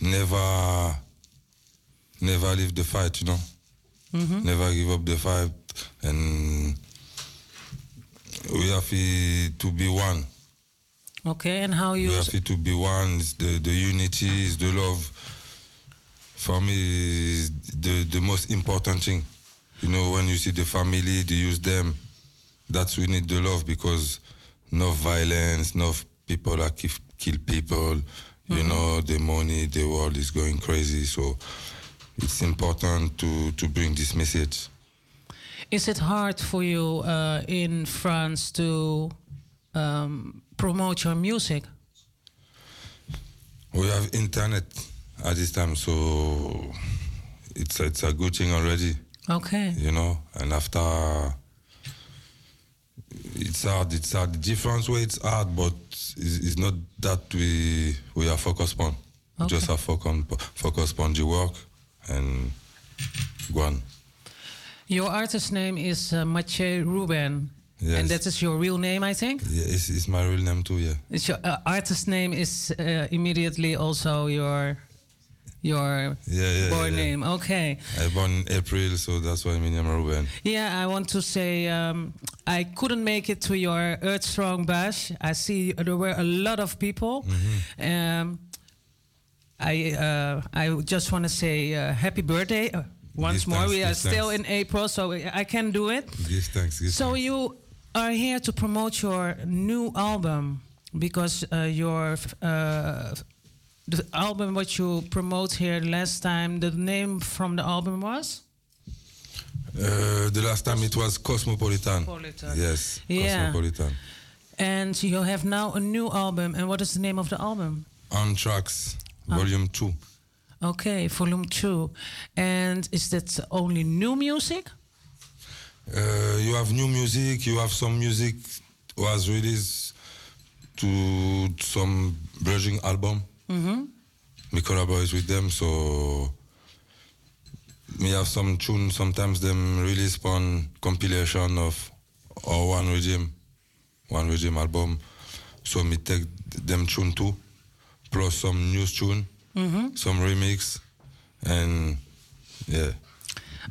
Speaker 23: never, never leave the fight, you know.
Speaker 9: Mhm.
Speaker 23: Never give up the fight. And we have to- to be one.
Speaker 9: Okay, and how you
Speaker 23: We have to be one. It's the, the unity, is the love. for me is the the most important thing. You know, when you see the family, the use them, that's we need the love because no violence, no people that kill, kill people. You
Speaker 9: Mhm.
Speaker 23: know, the money, the world is going crazy. So it's important to to bring this message.
Speaker 9: Is it hard for you uh, in France to um, promote your music?
Speaker 23: We have internet at this time, so it's it's a good thing already.
Speaker 9: Okay.
Speaker 23: You know, and after it's hard. It's hard. The difference way it's hard, but it's, it's not that we we are focused on. We Just
Speaker 9: Okay.
Speaker 23: have focus on focus on the work and go on.
Speaker 9: Your artist name is uh, Mathieu Ruben.
Speaker 23: Yes.
Speaker 9: And that is your real name, I think?
Speaker 23: Yeah, it's, it's my real name too. Yeah.
Speaker 9: It's your uh, artist name is uh, immediately also your your
Speaker 23: Yeah, yeah.
Speaker 9: born
Speaker 23: yeah,
Speaker 9: name. Okay.
Speaker 23: I born in April, so that's why my name Ruben.
Speaker 9: Yeah, I want to say um, I couldn't make it to your Earth Strong Bash. I see there were a lot of people. Um, I uh, I just want to say uh, happy birthday uh, once more. we are still in April, so I can do it.
Speaker 23: Give thanks. Give
Speaker 9: So you are here to promote your new album because uh, your uh, the album what you promote here last time. The name from the album was.
Speaker 23: Uh, the last time it was Cosmopolitan.
Speaker 9: Cosmopolitan.
Speaker 23: Yes,
Speaker 9: Yeah.
Speaker 23: Cosmopolitan.
Speaker 9: And you have now a new album. And what is the name of the album?
Speaker 23: On Tracks. Volume 2.
Speaker 9: Okay, volume two. And is that only new music?
Speaker 23: Uh, you have new music, you have some music was released to some Belgian album.
Speaker 9: Mm-hmm.
Speaker 23: We collaborate with them, so we have some tune. Sometimes them release on compilation of or one regime, one regime album. So we take them tune too, plus some new tune,
Speaker 9: Mm-hmm.
Speaker 23: some remix, and yeah.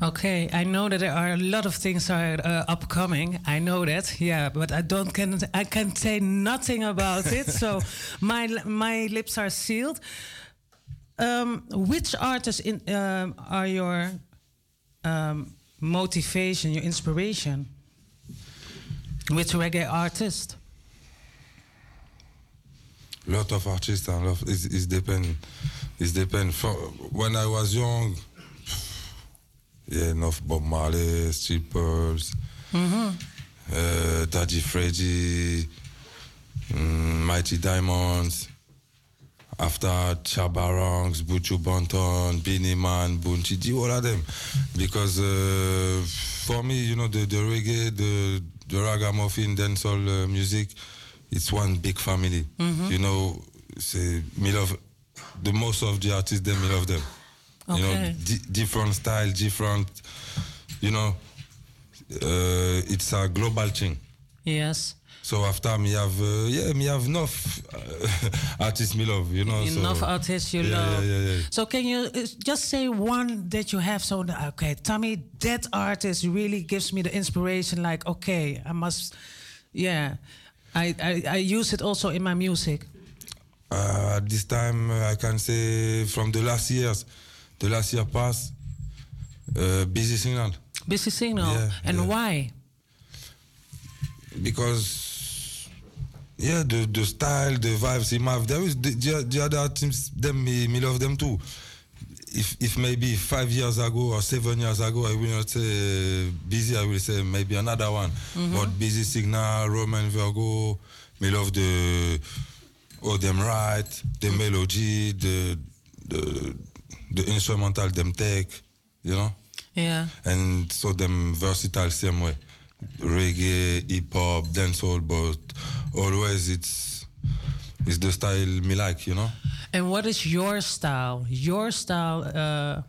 Speaker 9: Okay, I know that there are a lot of things are uh, upcoming. I know that, yeah, but I don't can I can say nothing about it. so my my lips are sealed. Um, which artists in, um, are your um, motivation, your inspiration? Which reggae artist?
Speaker 23: Lot of artists and lot it's, it's depend it's depend for when I was young yeah enough Bob Marley Street Pearls
Speaker 9: Mm-hmm.
Speaker 23: uh, Daddy Freddy mm, Mighty Diamonds after Shabba Ranks, Buju Banton, Beenie Man, Bunchi, G, all of them. Because uh, for me, you know, the, the reggae, the, the ragamuffin, dancehall uh, music, it's one big family.
Speaker 9: Mhm.
Speaker 23: You know, say, me love, the most of the artists, them, me love them. You know, di- different style, different, you know, uh, it's a global thing.
Speaker 9: Yes.
Speaker 23: So after me have, uh, yeah, me have enough uh, artists me love, you know.
Speaker 9: Enough
Speaker 23: so,
Speaker 9: artists you
Speaker 23: yeah,
Speaker 9: love.
Speaker 23: Yeah, yeah, yeah.
Speaker 9: So can you uh, just say one that you have? So that, okay, Tommy, that artist really gives me the inspiration. Like, okay, I must, yeah, I I, I use it also in my music.
Speaker 23: Uh, at this time, uh, I can say from the last years, the last year past, uh, Busy Signal.
Speaker 9: Busy Signal.
Speaker 23: Yeah,
Speaker 9: and
Speaker 23: yeah.
Speaker 9: why?
Speaker 23: Because, yeah, the, the style, the vibes he have, there is the, the, the other teams, them, me, me love them too. If, if maybe five years ago or seven years ago, I will not say busy, I will say maybe another one.
Speaker 9: Mhm.
Speaker 23: But Busy Signal, Romain Virgo, me love the, oh, them right, the melody, the, the, the instrumental them take, you know?
Speaker 9: Yeah.
Speaker 23: And so them versatile same way. Reggae, hip hop, dancehall, but always it's it's the style me like, you know?
Speaker 9: And what is your style? Your style, uh,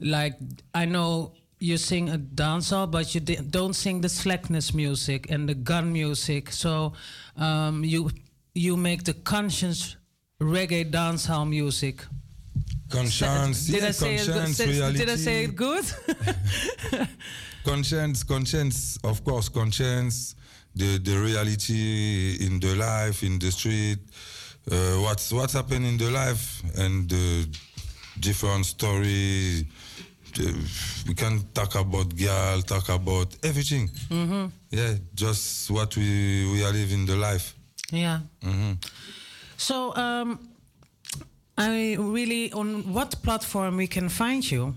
Speaker 9: like I know you sing a dancehall, but you don't sing the slackness music and the gun music. So um, you you make the conscious reggae dancehall music.
Speaker 23: Conscience,
Speaker 9: Did
Speaker 23: yeah,
Speaker 9: I say it good?
Speaker 23: conscience,
Speaker 9: Did I say it good?
Speaker 23: conscience, conscience, of course, conscience, the, the reality in the life, in the street, uh, what's what's happening in the life, and the different story. Uh, We can talk about girl, talk about everything.
Speaker 9: Mhm.
Speaker 23: Yeah, just what we we are living the life.
Speaker 9: Yeah.
Speaker 23: Mhm.
Speaker 9: So, um, I really on what platform we can find you?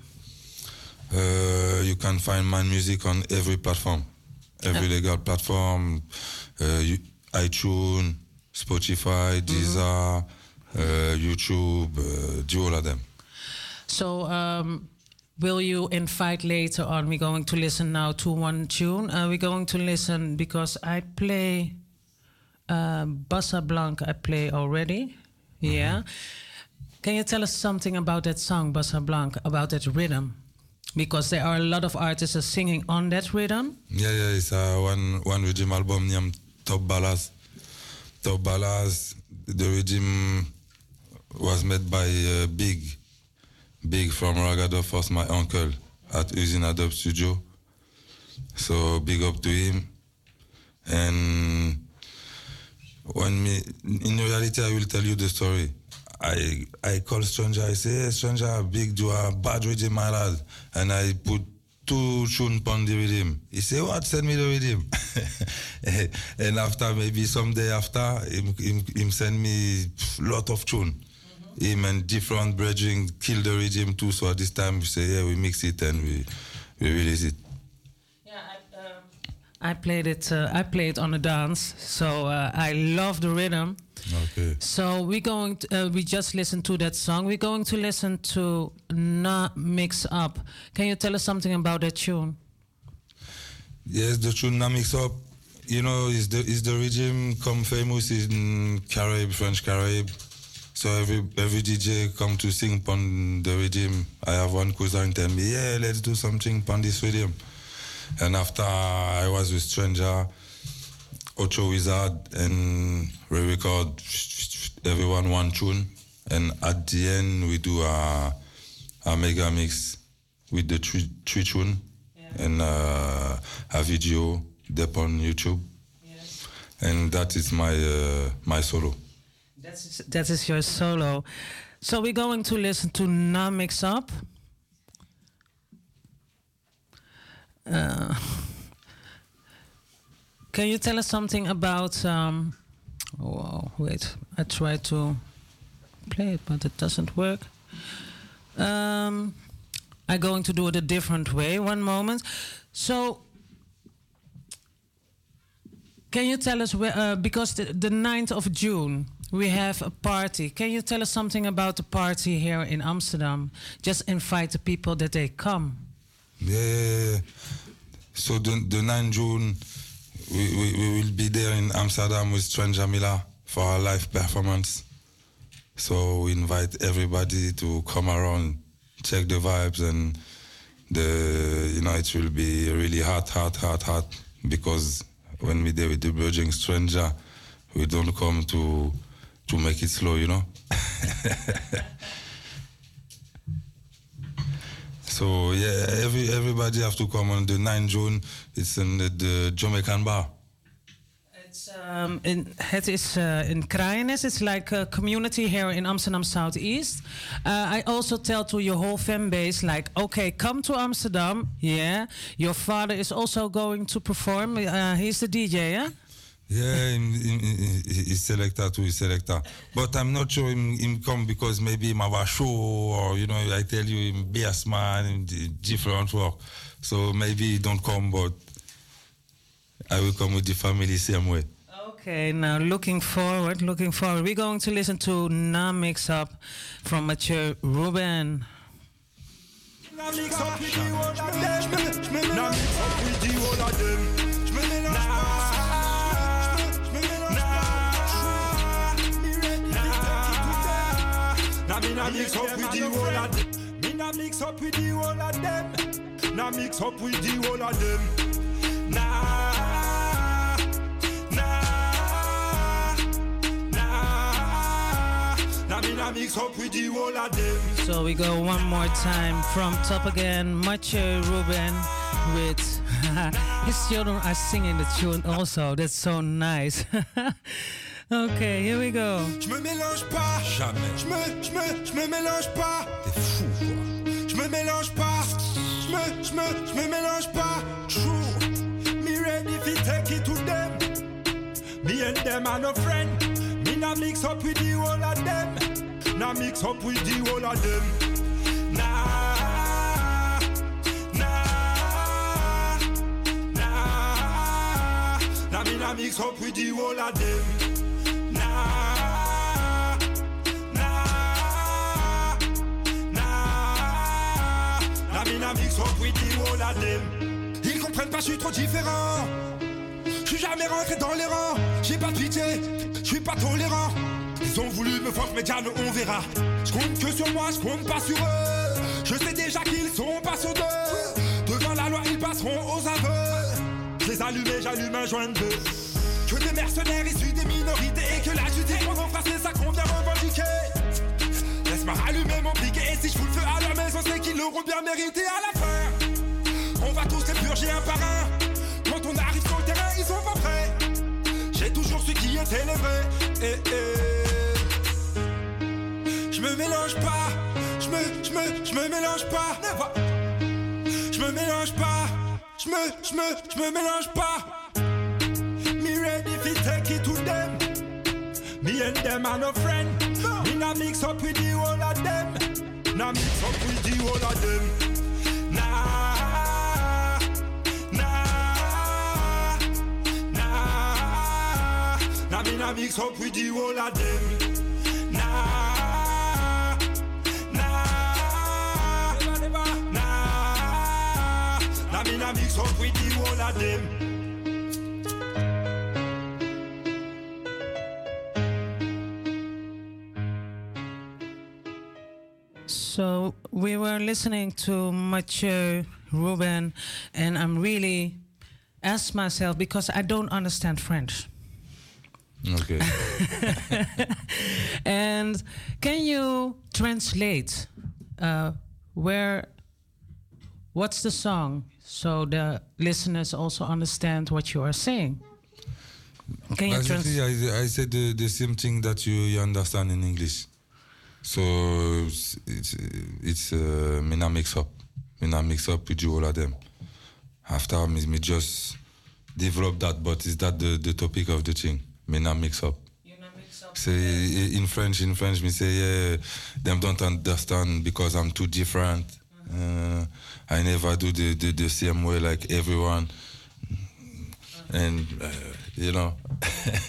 Speaker 23: Uh, you can find my music on every platform, every legal platform, uh, you- iTunes, Spotify, Deezer, uh, YouTube, uh, do all of them.
Speaker 9: So, um, will you invite later on? We're going to listen now to one tune. Uh, we're going to listen because I play uh, Bossa Blanc. I play already. Yeah. Can you tell us something about that song, Bossa Blanc, about that rhythm? Because there are a lot of artists singing on that rhythm.
Speaker 23: Yeah, yeah, it's uh, one one rhythm album named Top Ballas. Top Ballas, the regime was made by uh, Big, Big from Ragado Force, my uncle at Usina Dub Studio. So big up to him. And when me, in reality, I will tell you the story. I I call stranger. I say, hey, stranger, big do a bad rhythm, my lad, and I put two tune on the rhythm. He say, what? Send me the rhythm. and after maybe some day after, him, him, him send me lot of tune. Him and different brethren kill the rhythm too. So at this time we say, yeah, we mix it and we we release it.
Speaker 9: Yeah, I played it. Uh, I played on a dance, so uh, I love the rhythm.
Speaker 23: Okay.
Speaker 9: So we're going. To, uh, we just listened to that song. We're going to listen to "Na Mix Up." Can you tell us something about that tune?
Speaker 23: Yes, the tune now mix up. You know, is the is the rhythm come famous in Carib, French Carib. So every every DJ come to sing on the rhythm. I have one cousin tell me, yeah, let's do something on this rhythm. And after I was with Stranger, Ocho Wizard, and we record everyone one tune. And at the end, we do a, a mega mix with the three, three tune and uh, a video up on YouTube. And that is my uh, my solo.
Speaker 9: That's that is your solo. So we're going to listen to "Na Mix Up." Uh, can you tell us something about? Um, oh, wait, I tried to play it, but it doesn't work. Um, I'm going to do it a different way. One moment. So, can you tell us where? Uh, because the, the 9th of June we have a party. Can you tell us something about the party here in Amsterdam? Just invite the people that they come.
Speaker 23: Yeah. So the, the 9 June, we, we, we will be there in Amsterdam with Stranger Miller for our live performance. So we invite everybody to come around, check the vibes, and the you know it will be really hot, hot, hot, hot. Because when we there with the Virgin Stranger, we don't come to to make it slow, you know. So yeah, every everybody have to come on the 9 June. It's in the, the Jamaican bar.
Speaker 9: It's um, in het is uh, in Kraaiennest. It's like a community here in Amsterdam Southeast. Uh, I also tell to your whole fan base, like, okay, come to Amsterdam. Yeah, your father is also going to perform. Uh, he's the DJ, yeah.
Speaker 23: Yeah, him, him, him, he's selector too, he's selector. But I'm not sure him, him come because maybe him have a show or, you know, I tell you, him bass man, him d- different work. So maybe he don't come, but I will come with the family same way.
Speaker 9: Okay, now looking forward, looking forward. We're going to listen to Na Mix Up from Mathieu Ruben.
Speaker 24: Now mix up with the whole of them. Now mix up with the whole of them. Mix up with the whole of them. Me nah mix up with the whole of them. Nah mix up with the whole of them. Nah.
Speaker 9: So we go one more time from top again. Mathieu Ruben with his children are singing the tune also. That's so nice. Okay, here we go.
Speaker 24: Je me mélange pas.
Speaker 23: Jamais.
Speaker 24: Je me, je me, je me mélange pas.
Speaker 21: T'es fou, quoi. Je me mélange pas. Je me, je me, je me mélange pas. Take it to them. Me and them are no friend. Me mix up with the whole of them. Mix up with the whole of them. Mix up with the whole of them Ils comprennent pas, je suis trop différent. Je suis jamais rentré dans les rangs. J'ai pas de pitié, je suis pas tolérant. Ils ont voulu me voir, mais on verra. Je compte que sur moi, je compte pas sur eux. Je sais déjà qu'ils sont pas sur deux. Devant la loi, ils passeront aux aveux. Je les allume et j'allume un joint de mercenaires issus des minorités et que la justice mon enfant, c'est ça qu'on vient revendiquer. Laisse-moi allumer mon piquet et si je fous le feu à la maison, c'est qu'ils l'auront bien mérité à la fin. On va tous les purger un par un. Quand on arrive sur le terrain, ils sont pas prêts. J'ai toujours su qui étaient les vrais. Eh, eh. Je me mélange pas. Je me, je mélange pas. Je me mélange pas. Je me, je je me mélange pas. And them are no friend. Me nah mix up with the whole of them. Nah mix up with the whole of them. Nah, nah, nah. Nah me nah mix up with the whole of them. Nah, nah, nah. Nah me nah mix up with the whole of them.
Speaker 9: So we were listening to Mathieu Ruben, and I'm really asked myself because I don't understand French.
Speaker 23: Okay.
Speaker 9: and can you translate uh, where what's the song so the listeners also understand what you are saying? Can you trans-
Speaker 23: Basically, I, I said the, the same thing that you, you understand in English. So it's it's, uh, me not mix up, me not mix up with you all of them. After me, me just develop that, but is that the, the topic of the thing? Me not mix up. Say in French, in French, me say yeah, them don't understand because I'm too different. Uh, I never do the, the, the same way like everyone, and uh, you know.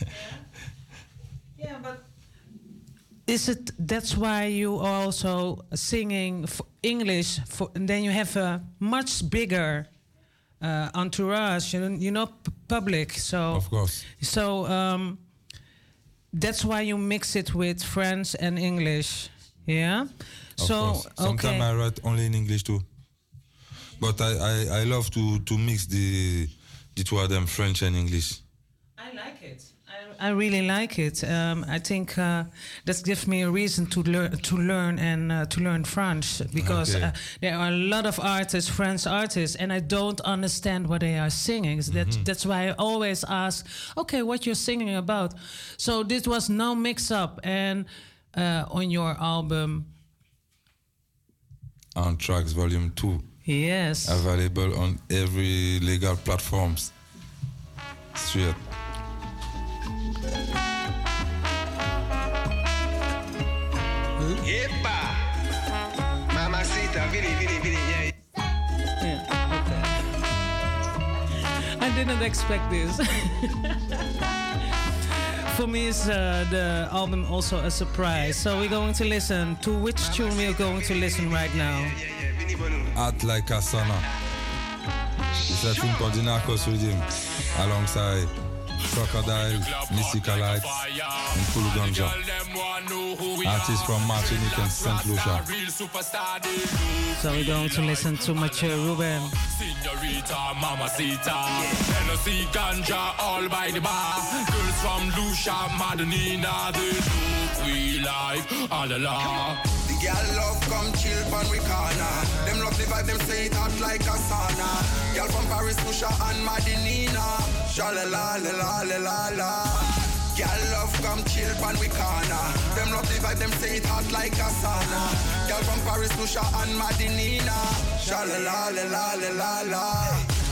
Speaker 9: Is it that's why you are also singing for English? For, and then you have a much bigger uh, entourage, you know, you know, p- public. So
Speaker 23: of course.
Speaker 9: So um, that's why you mix it with French and English. Yeah.
Speaker 23: Of
Speaker 9: so
Speaker 23: course. Sometimes
Speaker 9: okay.
Speaker 23: I write only in English too. But I, I, I love to, to mix the the two of them, French and English.
Speaker 9: I like it. I, really like it. Um, I think uh, that gives me a reason to learn to learn and uh, to learn French because
Speaker 23: Okay.
Speaker 9: uh, there are a lot of artists, French artists, and I don't understand what they are singing. So That, That's why I always ask, okay, what you're singing about. So this was no mix-up, and uh, on your album,
Speaker 23: On Tracks Volume 2.
Speaker 9: Yes.
Speaker 23: Available on every legal platforms. Straight.
Speaker 9: Didn't expect this. For me, it's uh, the album also a surprise. So we're going to listen to which tune we're going to listen right now.
Speaker 23: Act Like a Sauna. It's a tune called the Narcos Rhythm alongside Crocodile, Mystical Lights, and Kulu Ganja. Artists from Martinique and St. Lucia.
Speaker 9: So we're going to listen to Mathieu uh, Ruben.
Speaker 10: Senorita, mamacita. Hennessy, ganja, all by the bar. Girls from Lucia, Madonina, they look we life, all along.
Speaker 25: The girl love come chill pan we. Them love the vibe, them say it hot like a sauna. Girl from Paris, Lucia and Madinina. Shalala la la la la la. Girl love come chill pan we corner. Them love the vibe, them say it hot like a sauna. Girl from Paris, Lucia and Madinina. Shalala la la la la la.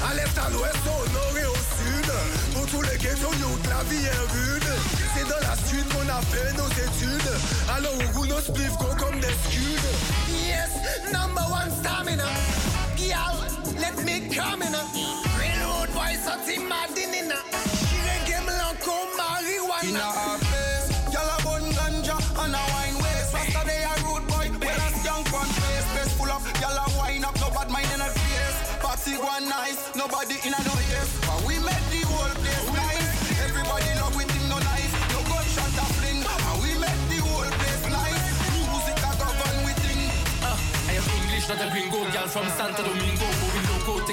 Speaker 6: À l'est, à l'ouest, au nord et au sud. Pour tous les ghettos youth, la vie est rude. C'est dans la street qu'on a fait nos études. Alors on roule nos spliffs go comme des scuds.
Speaker 7: Yes, number one stamina. Girl, let me come in. Railroad boys, so team madinina. She reggae me like come marijuana.
Speaker 21: In a place, y'all a bun ganja and a wine waste. Rasta they a rude boy, with a skunk on face. Face full of y'all a wine up, no bad mind in a face. Party one nice, nobody in a no ears. But we make the whole place nice. Everybody love with him no nice. No gunshot a fling, and we make the whole place nice. Music a govern with thing.
Speaker 10: Uh, I am English, not a gringo girl from Santo Domingo.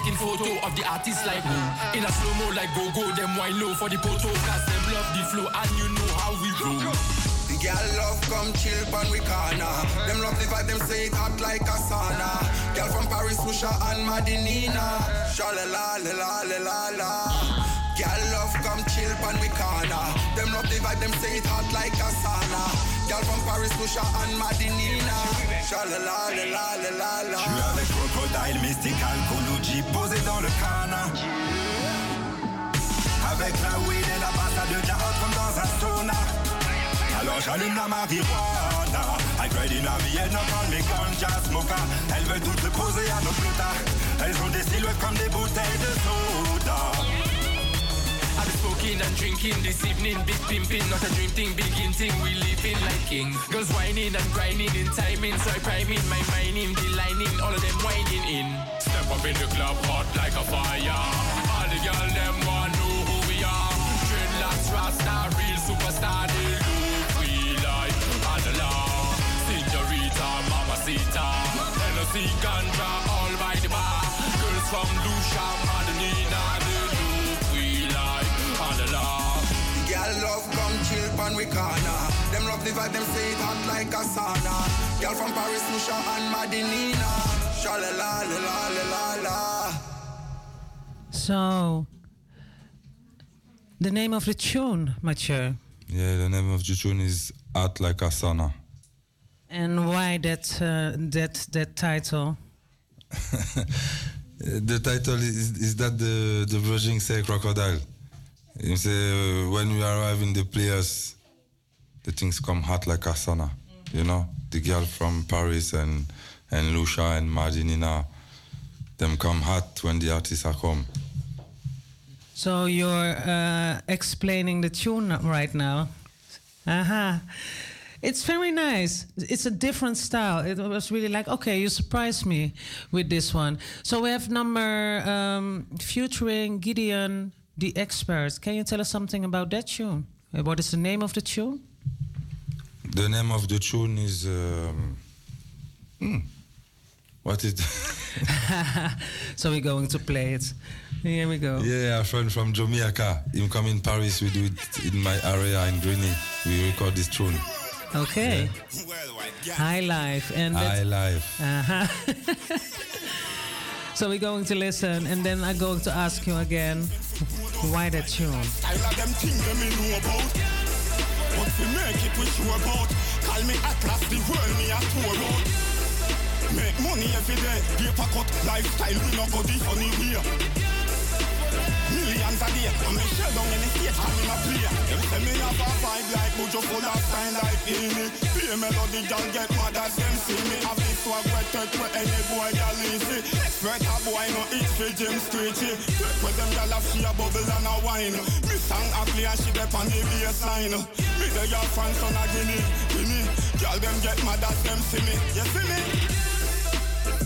Speaker 10: Moving loco, taking photo of the artist like who? In a slow mo like go go, them wine low for the photo. Cause them love the flow and you know how we roll.
Speaker 21: The girl love come chill pan we corner. Them love the vibe, them say it hot like a sauna. Girl from Paris, Musha and Madinina. Shala la la la la la la. Girl love come chill pan we corner. Them love the vibe, them say it hot like a sauna. Girl from Paris, Musha and Madinina. Shala la la la la la la.
Speaker 22: Je Crocodile, Mystical, Kuluji posé dans Avec la weed et la bassa de carotte comme dans un sauna. Alors j'allume la marijuana. I grade in a Vietnam, call me ganja smoker. Elles veulent toutes se poser à nos plus. Elles ont des silhouettes comme des bouteilles de soda.
Speaker 10: I've been smoking and drinking this evening, big pimping, not a dream thing, big in thing, we living like kings. Girls whining and grinding in timing, so I priming my mining, the lining, all of them whining in. Step up in the club, hot like a fire. All the girl them want know who we are. Dreadlocks, Rasta, real superstar, they look we like Adela, Senorita, Mamacita, LOC, Ganja, all by the bar. Girls from Lucia,
Speaker 21: love come chill pan we corner. Them love the vibe, them say it hot like a sauna. Girl from Paris, Musha and Madinina. Shala la la la la la la.
Speaker 9: So, the name of the tune, Mathieu,
Speaker 23: Yeah, the name of the tune is Art Like a Sauna.
Speaker 9: and why that uh, that that title?
Speaker 23: the title is, is that the, the Virgin say crocodile. You uh, when we arrive in the place, the things come hot like a sauna. You know, the girl from Paris and and Lucia and Madinina, them come hot when the artists are come.
Speaker 9: So you're uh, explaining the tune right now. Aha. It's very nice. It's a different style. It was really like, okay, you surprised me with this one. So we have number um, featuring Gideon, the Experts. Can you tell us something about that tune? Uh, What is the name of the tune?
Speaker 23: The name of the tune is um, hmm, what is?
Speaker 9: so we're going to play it. Here we go.
Speaker 23: Yeah, a friend from Jamaica. Him come in Paris. We do it in my area in Greenwich. We record this tune.
Speaker 9: Okay. High life and
Speaker 23: High life.
Speaker 9: Uh-huh. so we're going to listen, and then I'm going to ask you again why that tune.
Speaker 22: Them things them me know about. We make it about. Call me Atlas, the world me a tour. Make money every day, paper cut, lifestyle we no go the funny way. Millions a day, shell down in the play. Them say me have a vibe like Bujo full of like Amy. Melody, get mad as them see me. Have swag wet, take where any boy y'all easy. Expert a boy no itch for Jim Screechy. Take where them y'all have she a bubble and a wine. Me song a play and she dep on the baseline. Me the y'all France on a Guinea, Guinea. Y'all them get mad as them see me. You see me?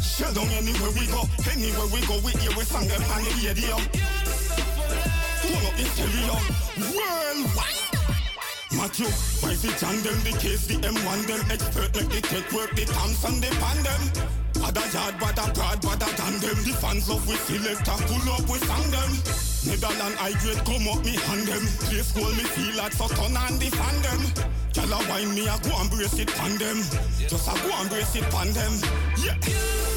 Speaker 22: Shell down anywhere we go, anywhere we go, we hear we song them on the radio. Turn up the stereo, worldwide. Matthew, wife it and them, the case, the M1, them expert, make the tech work, the Thompson, the pan them. Bada yard, bada prod, bada than them. The fans love we selector, pull up we sang them. Netherland high grade, come up me hand them. Play school, me feel like so turn and defend them. Gyal a wine me, I go and brace it pan them. Just a go and brace it pan them. Yeah.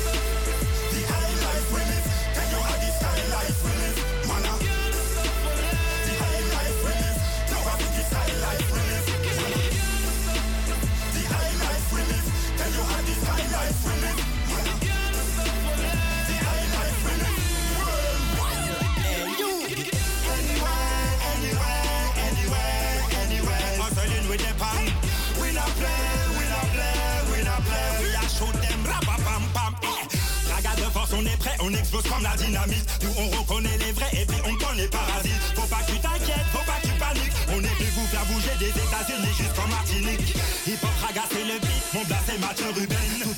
Speaker 22: on est
Speaker 7: prêt, on explose
Speaker 21: comme la dynamite. Nous on reconnaît les vrais et puis on connaît les parasites. Faut pas que tu t'inquiètes, faut pas que tu paniques. On est plus vous faire bouger des États-Unis jusqu'en Martinique. Hip hop raga le beat, mon blast c'est Mathieu Ruben.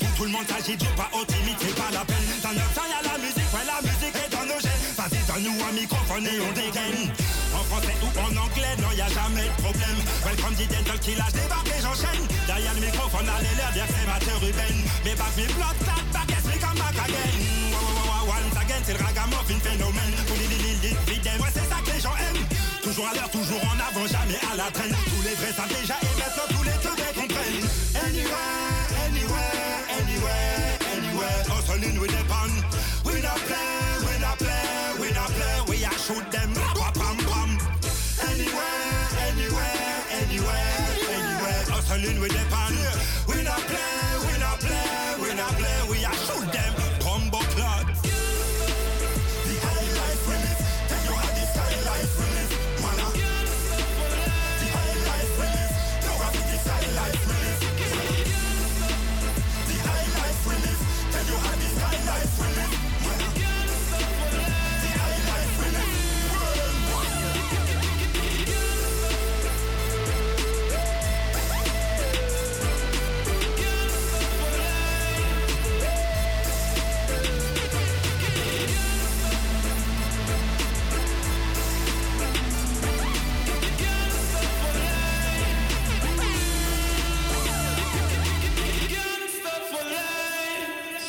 Speaker 21: Monde s'agit du pas c'est pas la peine. Dans notre temps, y'a la musique, ouais, la musique est dans nos gènes. Vas-y, donne-nous un microphone et on dégaine. En français ou en anglais, non, y a jamais de problème. Welcome the dental qui lâche des barres et j'enchaîne. Derrière le microphone, allez dire que c'est Mathieu Ruben. Mais back me blood, clot, back, yes, me come back again. Once again, c'est le ragamuffin phénomène. Pour les lili, lili, fidèles, ouais, c'est ça que les gens aiment. Toujours à l'heure, toujours en avant, jamais à la traîne. Tous les vrais savent déjà With. We not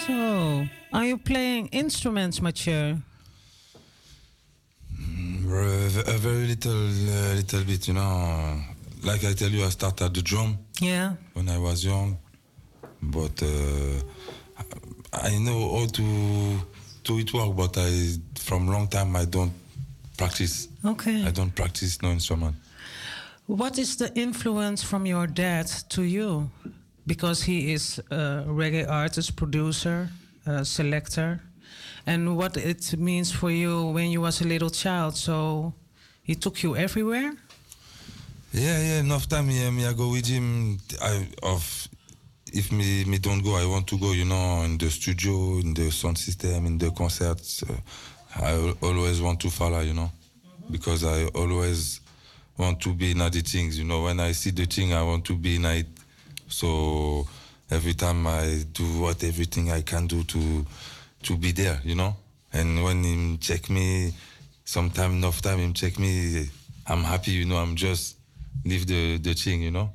Speaker 9: So, are you playing instruments, Mathieu?
Speaker 23: Uh, a very little, uh, little bit, you know. Like I tell you, I started the drum
Speaker 9: Yeah.
Speaker 23: when I was young, but uh, I know how to do it work. But I, from long time, I don't practice.
Speaker 9: Okay.
Speaker 23: I don't practice no instrument.
Speaker 9: What is the influence from your dad to you? Because he is a reggae artist, producer, selector, and what it means for you when you was a little child. So he took you everywhere.
Speaker 23: Yeah, yeah. Enough time, yeah, me I go with him. I of if me me don't go, I want to go. You know, in the studio, in the sound system, in the concerts. Uh, I always want to follow. You know, because I always want to be in the things. You know, when I see the thing, I want to be in it. So every time I do what everything I can do to to be there. You know, and when him check me, sometime enough time him check me, I'm happy. You know, I'm just leave the the thing. You know,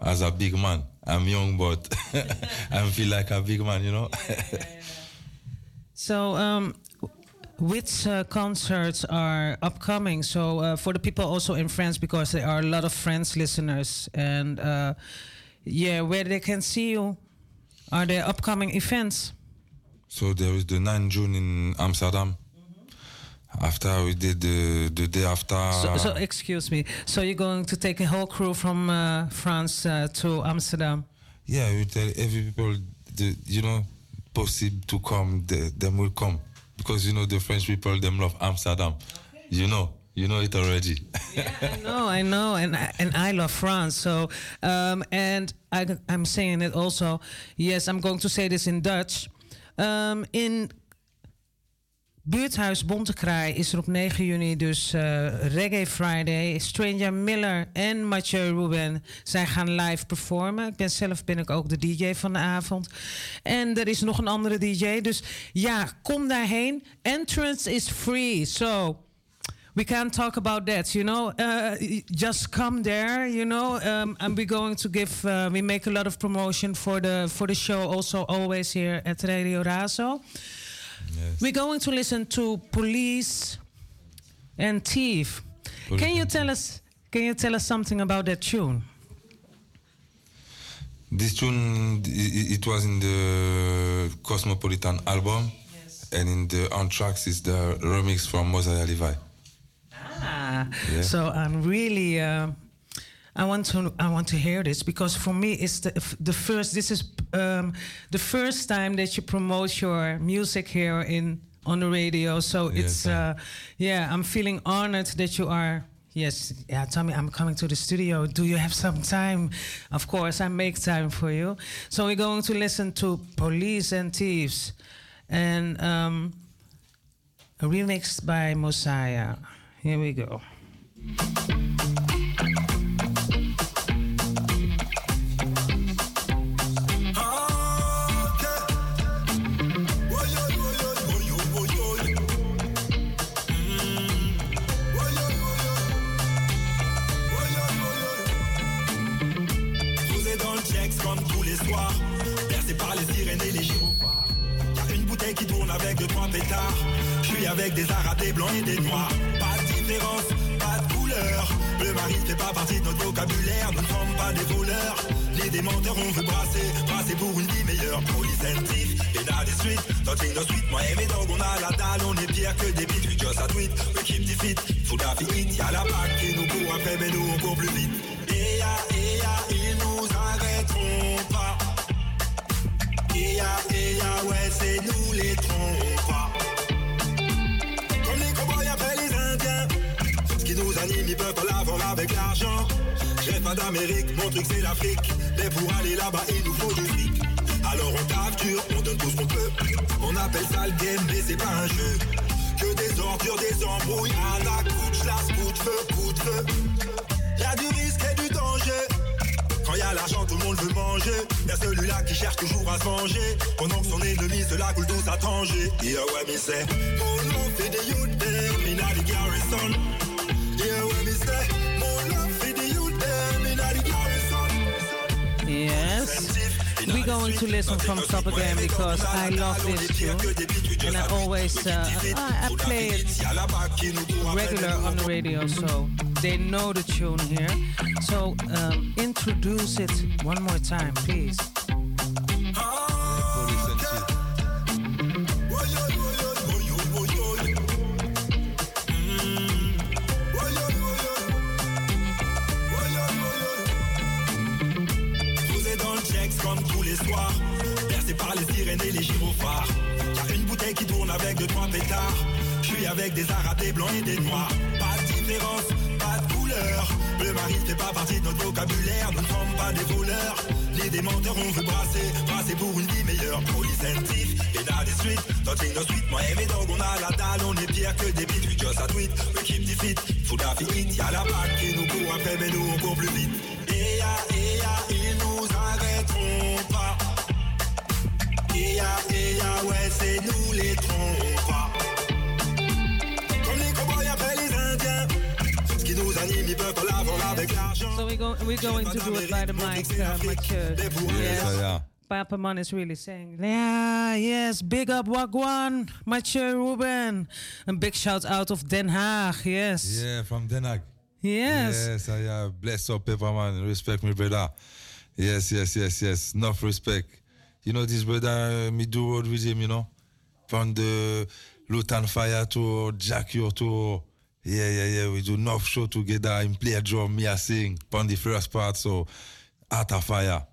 Speaker 23: as a big man. I'm young, but I feel like a big man. You know.
Speaker 9: So, um, which uh, concerts are upcoming? So, uh, for the people also in France, because there are a lot of French listeners, and uh, yeah, where they can see you, are there upcoming events?
Speaker 23: So there is the 9 June in Amsterdam. After we did the the day after.
Speaker 9: So, so, excuse me. So, you're going to take a whole crew from uh, France uh, to Amsterdam?
Speaker 23: yeah, we tell every people, the, you know, possible to come, the, them will come because you know the French people them love Amsterdam. You know, you know it already.
Speaker 9: I know, I know, and I, and I love France. So, um, and I, I'm saying it also. Yes, I'm going to say this in Dutch. Um, in Buurthuis Bontekraai is er op 9 juni dus eh, Reggae Friday. Stranger Miller en Mathieu Ruben, zij gaan live performen. Ik ben zelf ben ik ook de DJ van de avond. En er is nog een andere DJ. Dus ja, kom daarheen. Entrance is free. So we can't talk about that, you know. Uh, just come there, you know. Um, and we're going to give. Uh, we make a lot of promotion for the for the show, also always here at Radio Razo. We're going to listen to Police and Thief. can you tell us? Can you tell us something about that tune?
Speaker 23: This tune, it was in the Cosmopolitan album, and in the on tracks is the remix from Mosiah Levi.
Speaker 9: Ah,
Speaker 23: Yeah.
Speaker 9: so I'm really. Uh, I want to. I want to hear this because for me, it's the the first. This is um, the first time that you promote your music here in on the radio. So it's. Uh, yeah, I'm feeling honored that you are. Yes, yeah. Tell me, I'm coming to the studio. Do you have some time? Of course, I make time for you. So we're going to listen to Police and Thieves, and um, remixed by Mosiah. Here we go.
Speaker 21: Posé dans le checks comme tous les soirs Bercé par les sirènes et les gyrophares Y'a une bouteille qui tourne avec deux trois pétards. Je suis avec des arabes, des blancs et des noirs Pas de couleur. Le mari fait pas partie de notre vocabulaire Nous ne sommes pas des voleurs. Les démenteurs on veut brasser Brasser pour une vie meilleure. Police and thief, in the street Touching the street, moi et mes dogs on a la dalle. On est pire que des beats, we just a tweet We keep the fit, full of it Y'a la PAC qui nous court après mais nous on court plus vite. Et ya, et ya, ils nous arrêteront pas. Et ya, et ya, ouais c'est nous les trompas Ce qui nous anime, ils peuvent pas avec l'argent J'ai pas d'Amérique, mon truc c'est l'Afrique Mais pour aller là-bas, il nous faut du fric Alors on tape on donne tout ce qu'on peut On appelle ça le game, mais c'est pas un jeu Que des ordures, des embrouilles À la couche, la coup feu, coup de feu Y'a du risque et du danger quand y a l'argent, tout le monde veut manger. Y'a celui-là qui cherche toujours à se venger. Pendant que son ennemi se la coule douce à tanger. Yeah, ouais, mais c'est mon nom fait des youth garrison. Yeah, ouais, mais c'est mon nom fait des youth there, me the garrison.
Speaker 9: Yes. We're going to listen from top again because I love this tune. And I always uh, I, I play it regular on the radio, so they know the tune here. So um, introduce it one more time, please.
Speaker 21: Soirs Bercé par les sirènes et les gyrophares. Y'a une bouteille qui tourne avec deux trois pétards. Je suis avec des arabes, des blancs et des noirs. Pas de différence, pas de couleur. Le mari fait pas partie de notre vocabulaire. Nous ne sommes pas des voleurs. Les démenteurs on veut brasser. Brasser pour une vie meilleure. Police and the street Touching the street, moi et mes dogs on a la dalle. On est pire que des beats, we just a tweet We keep the fit, full of it Y'a la PAC qui nous court après mais nous on court plus vite. Et ya, et ya, Et ya, et ya, ouais c'est nous les trompas Comme les cowboys après les indiens Ce qui nous anime, ils peuvent l'avoir avec l'argent
Speaker 9: So we go, we're going to do it by the mic, uh, my kid.
Speaker 23: Yes, yeah.
Speaker 9: Papa Man is really saying, yeah, yes, big up Wagwan, my chair Ruben. And big shout out of Den Haag, yes.
Speaker 23: Yeah, from Den Haag.
Speaker 9: Yes.
Speaker 23: Yes, I uh, bless up Pepperman. Respect me, brother. Yes, yes, yes, yes. Enough respect. You know, this brother, uh, me do road with him, you know. From the Lutan Fyah to Jack Your to yeah, yeah, yeah. We do enough show together. Him play a drum, me I sing. On the first part, so Art of Fire.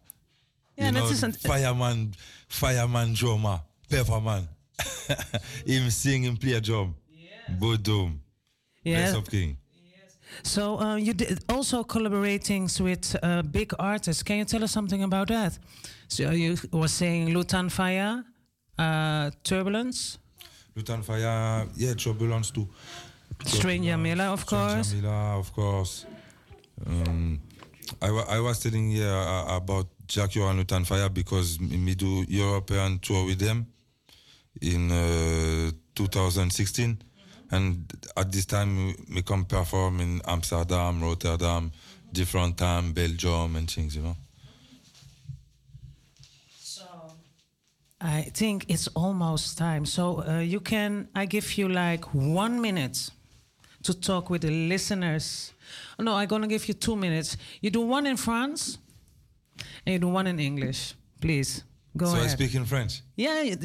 Speaker 9: Yeah,
Speaker 23: you know,
Speaker 9: isn't-
Speaker 23: fireman, fireman drummer, Pepperman. him sing, him play a drum. Boom.
Speaker 9: Yes.
Speaker 23: Bless up King.
Speaker 9: So uh, you did also collaborating with uh, big artists. Can you tell us something about that? So you were saying Lutan Fyah, uh, Turbulence,
Speaker 23: Lutan Fyah, yeah, Turbulence too.
Speaker 9: Strange Jamila, of course.
Speaker 23: Jamila, of course. Um, I, wa- I was telling you uh, about Jack Yo and Lutan Fyah because me do European tour with them in uh, 2016. And at this time, me- me come perform in Amsterdam, Rotterdam, different time, Belgium and things, you know.
Speaker 9: I think it's almost time. So uh, you can, I give you like one minute to talk with the listeners. No, I'm gonna give you two minutes. You do one in France and you do one in English. Please go
Speaker 23: so
Speaker 9: ahead.
Speaker 23: I speak in French.
Speaker 9: Yeah,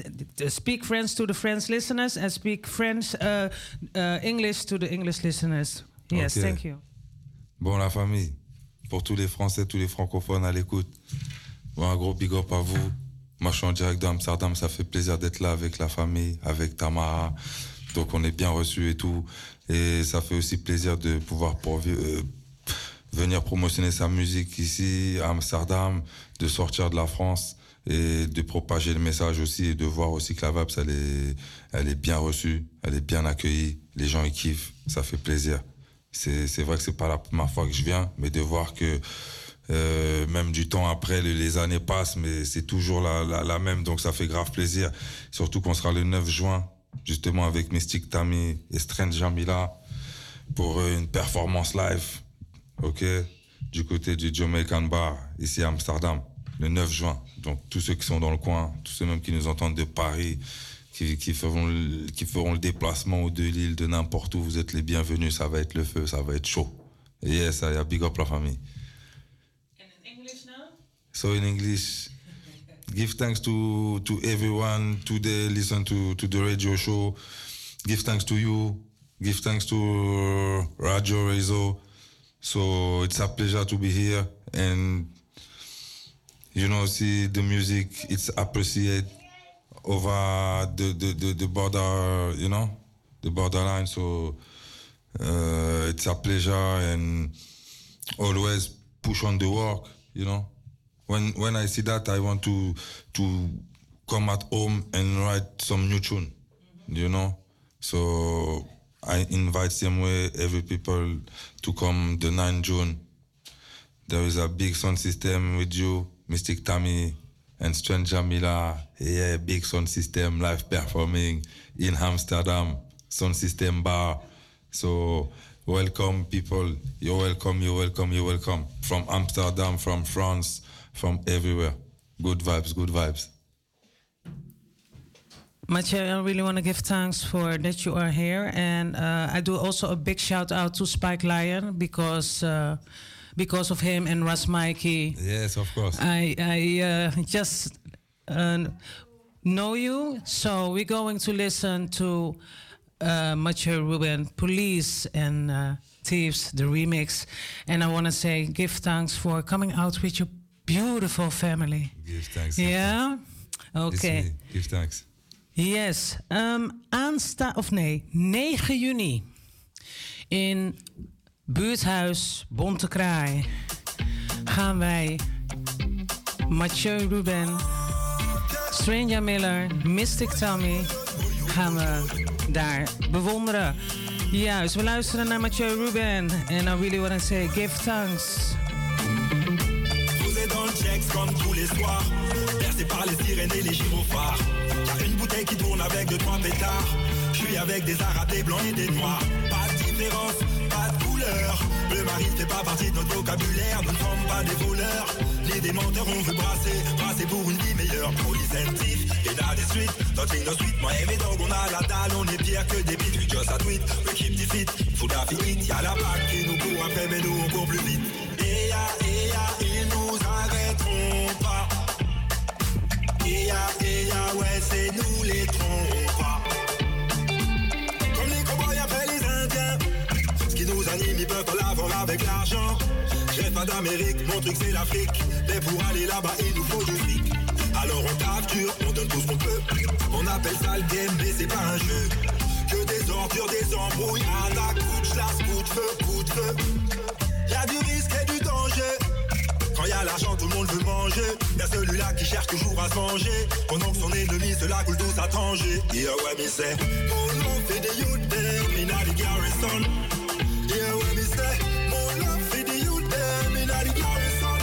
Speaker 9: speak French to the French listeners and speak French, uh, uh, English to the English listeners. Yes,
Speaker 23: Ok.
Speaker 9: thank you.
Speaker 23: Bon, la famille, pour tous les Français, tous les francophones à l'écoute, bon, un gros big up à vous. Moi, je suis en direct d'Amsterdam, ça fait plaisir d'être là avec la famille, avec Tamara. Donc, on est bien reçus et tout. Et ça fait aussi plaisir de pouvoir euh, venir promotionner sa musique ici, à Amsterdam, de sortir de la France. et de propager le message aussi et de voir aussi que la VAPS, elle est, elle est bien reçue, elle est bien accueillie, les gens ils kiffent, ça fait plaisir. C'est vrai que c'est pas la première fois que je viens, mais de voir que euh, même du temps après, les, années passent, mais c'est toujours la, même, donc ça fait grave plaisir. Surtout qu'on sera le 9 juin, justement avec Mystic Tammy et Strange Jamila pour une performance live, ok, du côté du Jamaican Bar, ici à Amsterdam, le 9 juin. Donc tous ceux qui sont dans le coin, tous ceux même qui nous entendent de Paris, qui, feront, le, déplacement ou de Lille, de n'importe où, vous êtes les bienvenus, ça va être le feu, ça va être chaud. Yes, I big up la famille. So in English, give thanks to to everyone today. Listen to to the radio show. Give thanks to you. Give thanks to uh, Radio Razo. So it's a pleasure to be here and you know see the music. It's appreciated over the the the, the border. You know the borderline. So uh, it's a pleasure and always push on the work. You know when when I see that, I want to to come at home and write some new tune, mm-hmm. you know. So I invite same way every people to come the 9 June. There is a big sound system with you, Mystic Tammy and Strange Jamila. Yeah, big sound system live performing in Amsterdam, sound system bar. So welcome people. You're welcome, you're welcome, you're welcome. From Amsterdam, from France, from everywhere. Good vibes, good vibes.
Speaker 9: Mathieu, I really want to give thanks for that you are here, and uh, I do also a big shout out to Spike Lion because uh, because of him and Russ Mikey.
Speaker 23: Yes, of course.
Speaker 9: I I uh, just uh, know you, so we're going to listen to uh, Mathieu Ruben, Police and uh, Thieves, the remix, and I want to say give thanks for coming out with your beautiful family.
Speaker 23: Give thanks.
Speaker 9: Yeah.
Speaker 23: It's
Speaker 9: Okay.
Speaker 23: Give thanks.
Speaker 9: Yes. Um, aansta of nee, 9 juni in buurthuis Bonte Kraai gaan wij Mathieu Ruben, Stranger Miller, Mystic Tommy gaan we daar bewonderen. Juist, we luisteren naar Mathieu Ruben en I really want to say give thanks.
Speaker 21: Checks comme tous les soirs. Bercé par les sirènes et les gyrophares. Y'a une bouteille qui tourne avec deux, trois pétards. Je avec des arabes, des blancs et des noirs. Pas de différence, pas de couleur. Le mari fait pas partie de notre vocabulaire. Nous ne sommes pas des voleurs. Ni des menteurs, on veut brasser. Brasser pour une vie meilleure. And thief, et dans des suites. Touching the street, moi et mes dogs, on a la dalle. On est pire que des bites. We just a tweet, we keep the fit. Food a fit, y'a la PAC qui nous court après, mais nous on court plus vite. Et ouais, c'est nous les trompas. Comme les cowboys après les indiens. Ce qui nous anime, ils peuvent pas l'avoir avec l'argent. J'ai pas d'Amérique, mon truc c'est l'Afrique. Mais pour aller là-bas, il nous faut du fric. Alors on tape dur, on donne tout ce qu'on peut. On appelle ça le game, mais c'est pas un jeu. Que des ordures, des embrouilles, attaque, coup de chasse, coup de feu, coup de feu. Y'a du risque et du danger. Quand y a l'argent, tout le monde veut manger. Y'a celui-là qui cherche toujours à se venger. Pendant que son ennemi se la coule douce à Tanger. Yeah, ouais, mais c'est. Mon nom fait des youth there, Minari Garrison. Yeah, ouais, mais c'est. Mon nom fait des youth there, Minari Garrison.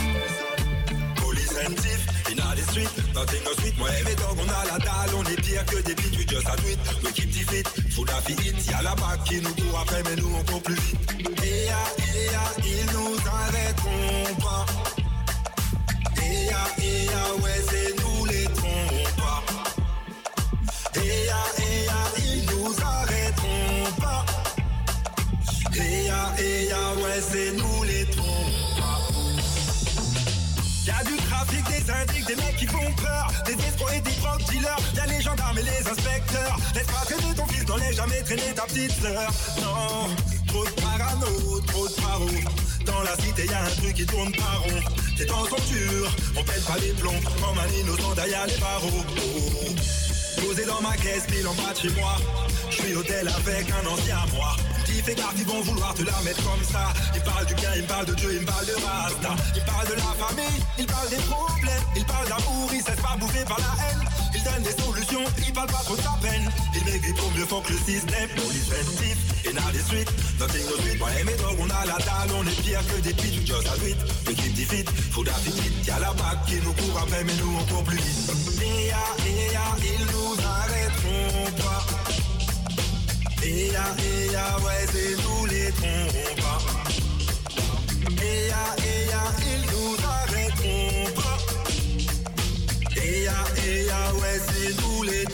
Speaker 21: Police and thief, in the street, nothing no sweet. Moi et mes dogs, on a la dalle, on est pire que des bites, we just a tweet. We keep the fit, full of it. Y'a la bac qui nous court après, mais nous on court plus vite. Et ya, ils nous arrêteront pas. Des intrigues, des mecs qui font peur, des escrocs et des drug dealers. Y'a les gendarmes et les inspecteurs. Laisse pas traîner ton fils, n'en laisse jamais traîner ta petite sœur. Non, trop de parano, trop de paro. Dans la cité, y'a un truc qui tourne pas rond. Temps sont durs, on pète pas les plombs. Comme un innocent derrière les barreaux. Posé dans ma caisse, pile en bas de chez moi. Je suis hôtel avec un ancien à moi. Petit Fais gaffe, ils vont vouloir te la mettre comme ça. Ils parlent du bien, ils parlent de Dieu, ils parlent de Rasta. Ils parlent de la famille, ils parlent des problèmes. Ils parlent d'amour, ils cessent pas bouffer par la haine. Donnent des solutions, ils parlent pas trop sa peine. Ils maigrit pour mieux fort que le système. Police festif, et n'a des suites. Nothing no sweet. Moi et mes dogs, on a la dalle, on est pire que des pites. Just a tweet, l'équipe dit fit, faut d'affit Y'a la bague qui nous court après, mais nous on court plus vite. Et ya, ils nous arrêteront pas. Et ya, ouais, c'est nous les trompes pas. Et ya, ils nous Ja, eya, ouais, c'est tous les.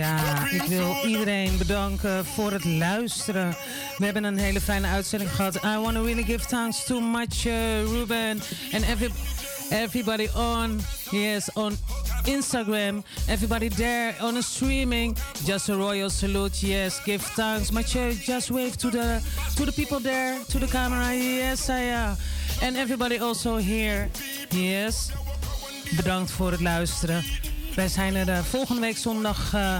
Speaker 9: Ja. Ik wil iedereen bedanken voor het luisteren. We hebben een hele fijne uitzending gehad. I want to really give thanks to much Ruben and every, everybody on yes on Instagram, everybody there on the streaming. Just a royal salute. Yes, give thanks. Uh, just wave to the to the people there, to the camera. Yes, I uh, and everybody also here. Yes. Bedankt voor het luisteren. Wij zijn er eh, volgende week zondag. eh,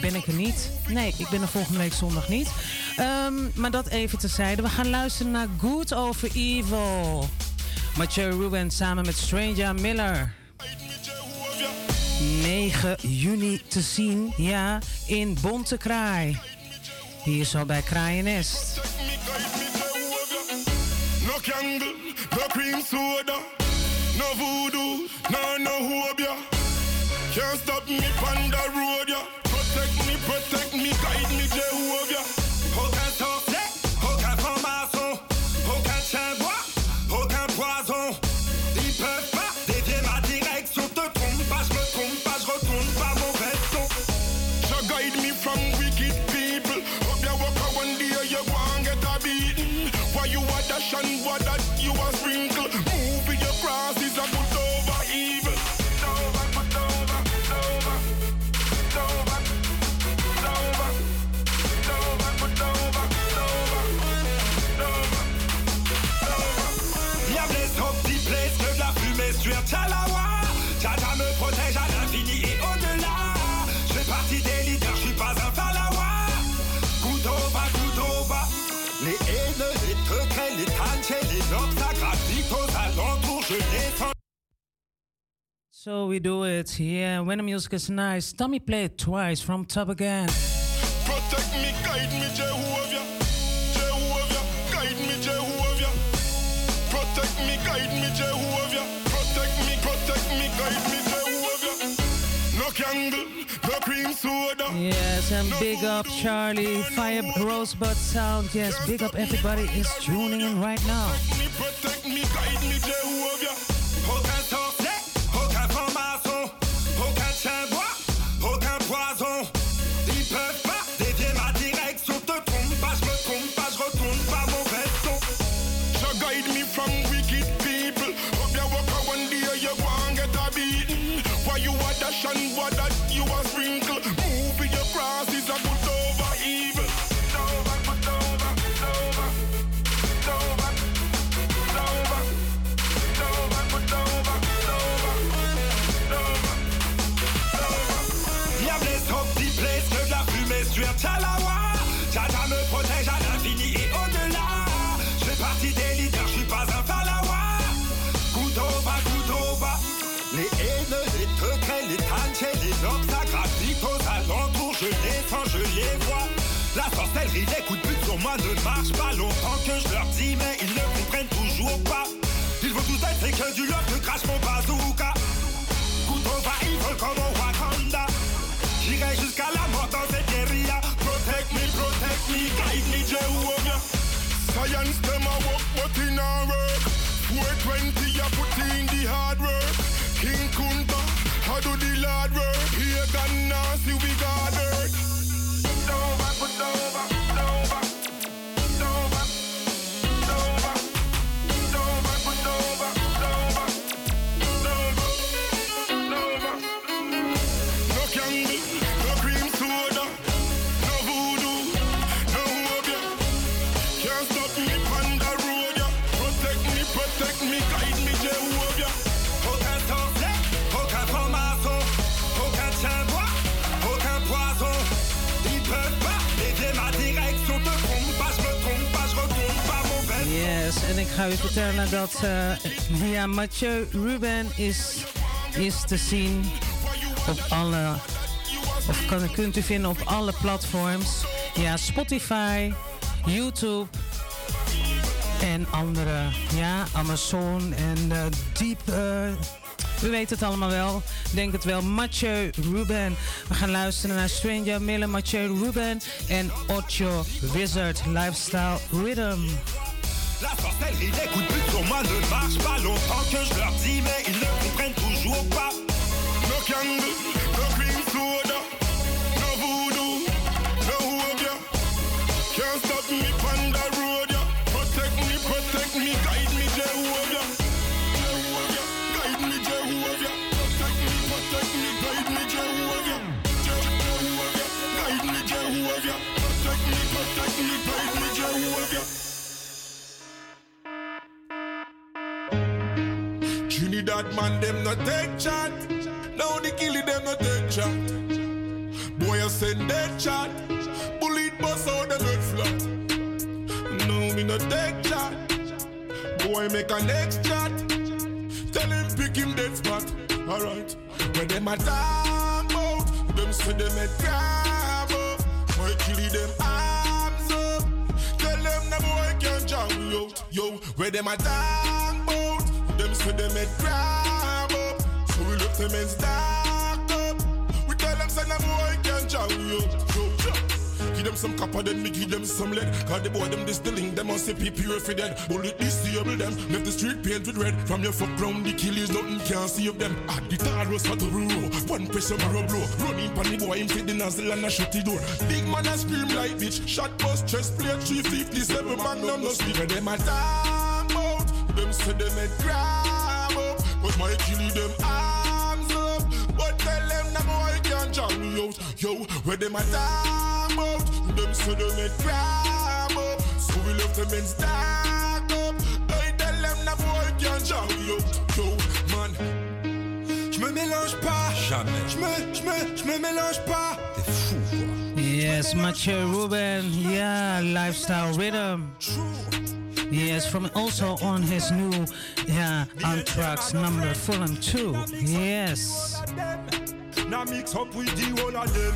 Speaker 9: ben ik er niet? Nee, ik ben er volgende week zondag niet. Ehm, maar dat even tezijde. We gaan luisteren naar Good Over Evil. Mathieu Ruben samen met Stranger Miller. 9 juni te zien, ja, in Bonte Kraai. Hier zo bij Kraaiennest.
Speaker 3: No candle, no cream no voodoo, no no hobia. Can't stop me the road, yeah. Protect me, protect me, guide me, So
Speaker 9: we do it, yeah. When the music is nice, Tommy play it twice from top again.
Speaker 3: Protect me, guide me, Jehovah. Jehovah, guide me, Jehovah. Protect me, guide me, Jehovah. Protect me, protect me, guide me, Jehovah. No candle, no cream soda.
Speaker 9: Yes, and big up Charlie, Fire Rosebud Sound. Yes, big up everybody is tuning in right now.
Speaker 3: Me protect me, guide me, Jehovah.
Speaker 21: Les coups de pute sur moi ne marchent pas longtemps que je leur dis, mais ils ne comprennent toujours pas. Ils veulent tous être que du love que crache mon bazooka. Couteau bas, ils veulent comme au Wakanda. J'irai jusqu'à la mort dans cette guérilla.
Speaker 3: Protect me, protect me, guide me, Jehovah. Science them a work, but in a work? 420 a put in the hard work? King Kunta, I do the Lord work? Here gone now, see we got. over, put over, over.
Speaker 9: Ga u vertellen dat uh, ja, Mathieu Ruben is, is te zien op alle, of kan, kunt u vinden op alle platforms. Ja, Spotify, YouTube en andere, ja, Amazon en uh, Deep. Uh, u weet het allemaal wel. Denk het wel. Mathieu Ruben. We gaan luisteren naar Stranger Miller, Mathieu Ruben en Ocho Wizard Lifestyle Rhythm.
Speaker 21: La sorcellerie des coups de but sur moi ne marche pas longtemps que je leur dis, mais ils ne comprennent toujours pas.
Speaker 3: Trinidad man, them not take chat. Now the killing them not take chat. Boy, I send dead chat. Bullet bust out the head flat. No, me not take chat. Boy, make a next chat. Tell him pick him dead spot. Alright. When them attack out, them say them a grab. Boy, kill them arms up. Tell them the boy can't jam out. Yo, where them attack out, them say them a grab up. So we look them and stack up. We tell them say the boy can't me. Yo. Give them some copper, then me give them some lead. Cause the boy them distilling, them must say pure for dead. Bullet disable them, left the street paint with red. From your fuck ground, the killers, nothing can save them. At the tar was the row, one pressure marrow blow. Running pan the boy, him fit the nozzle and a shut the door. Big man a scream like bitch, shot bust, chest plate, 357 magnum, no. Where them a about, them say them a grab up. But my killie them arms up. But tell them the boy can't jam me out. Yo, where them a talk about, them say them a grab up. So we left them in stack up. I tell them the boy can't jam me out. Yo, man.
Speaker 21: Je me mélange pas.
Speaker 23: Jamais.
Speaker 21: Je me, je me, je me mélange pas.
Speaker 9: Yes, Mathieu Ruben. Yeah, Lifestyle Rhythm. Yes, from also on his new yeah, Anthrax number Fulham 2. Yes.
Speaker 21: Now mix up with the of them.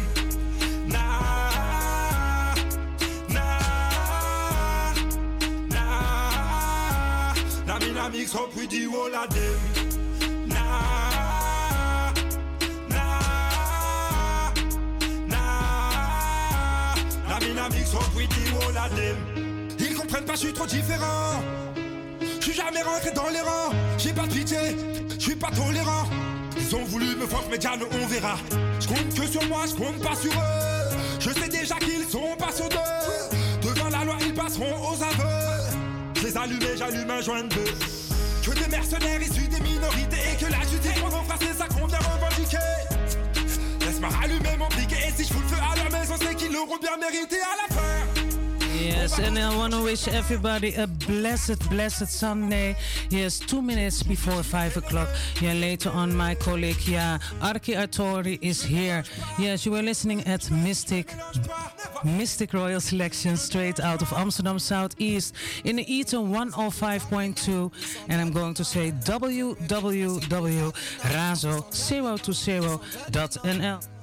Speaker 21: Nah. Now mix up with the whole of them. Nah, nah, nah. Now me nah mix up with the whole of them. Comprennent pas, je suis trop différent. Je suis jamais rentré dans les rangs. J'ai pas de pitié, je suis pas tolérant. Ils ont voulu me voir, mais Diane, on verra. Je compte que sur moi, je compte pas sur eux. Je sais déjà qu'ils sont pas sur deux. Devant la loi, ils passeront aux aveux. Je les allumais, j'allume un joint de. Que des mercenaires issus des minorités et que la justice face, c'est ça qu'on vient revendiquer. Laisse-moi rallumer mon briquet et si je fous le feu à leur maison, c'est qu'ils l'auront bien mérité à la fin.
Speaker 9: Yes, and I want to wish everybody a blessed, blessed Sunday. Yes, two minutes before five o'clock. Yeah, later on, my colleague, yeah, Arki Artori is here. Yes, you were listening at Mystic, Mystic Royal Selection, straight out of Amsterdam Southeast in the Eton 105.2. And I'm going to say www.razo020.nl.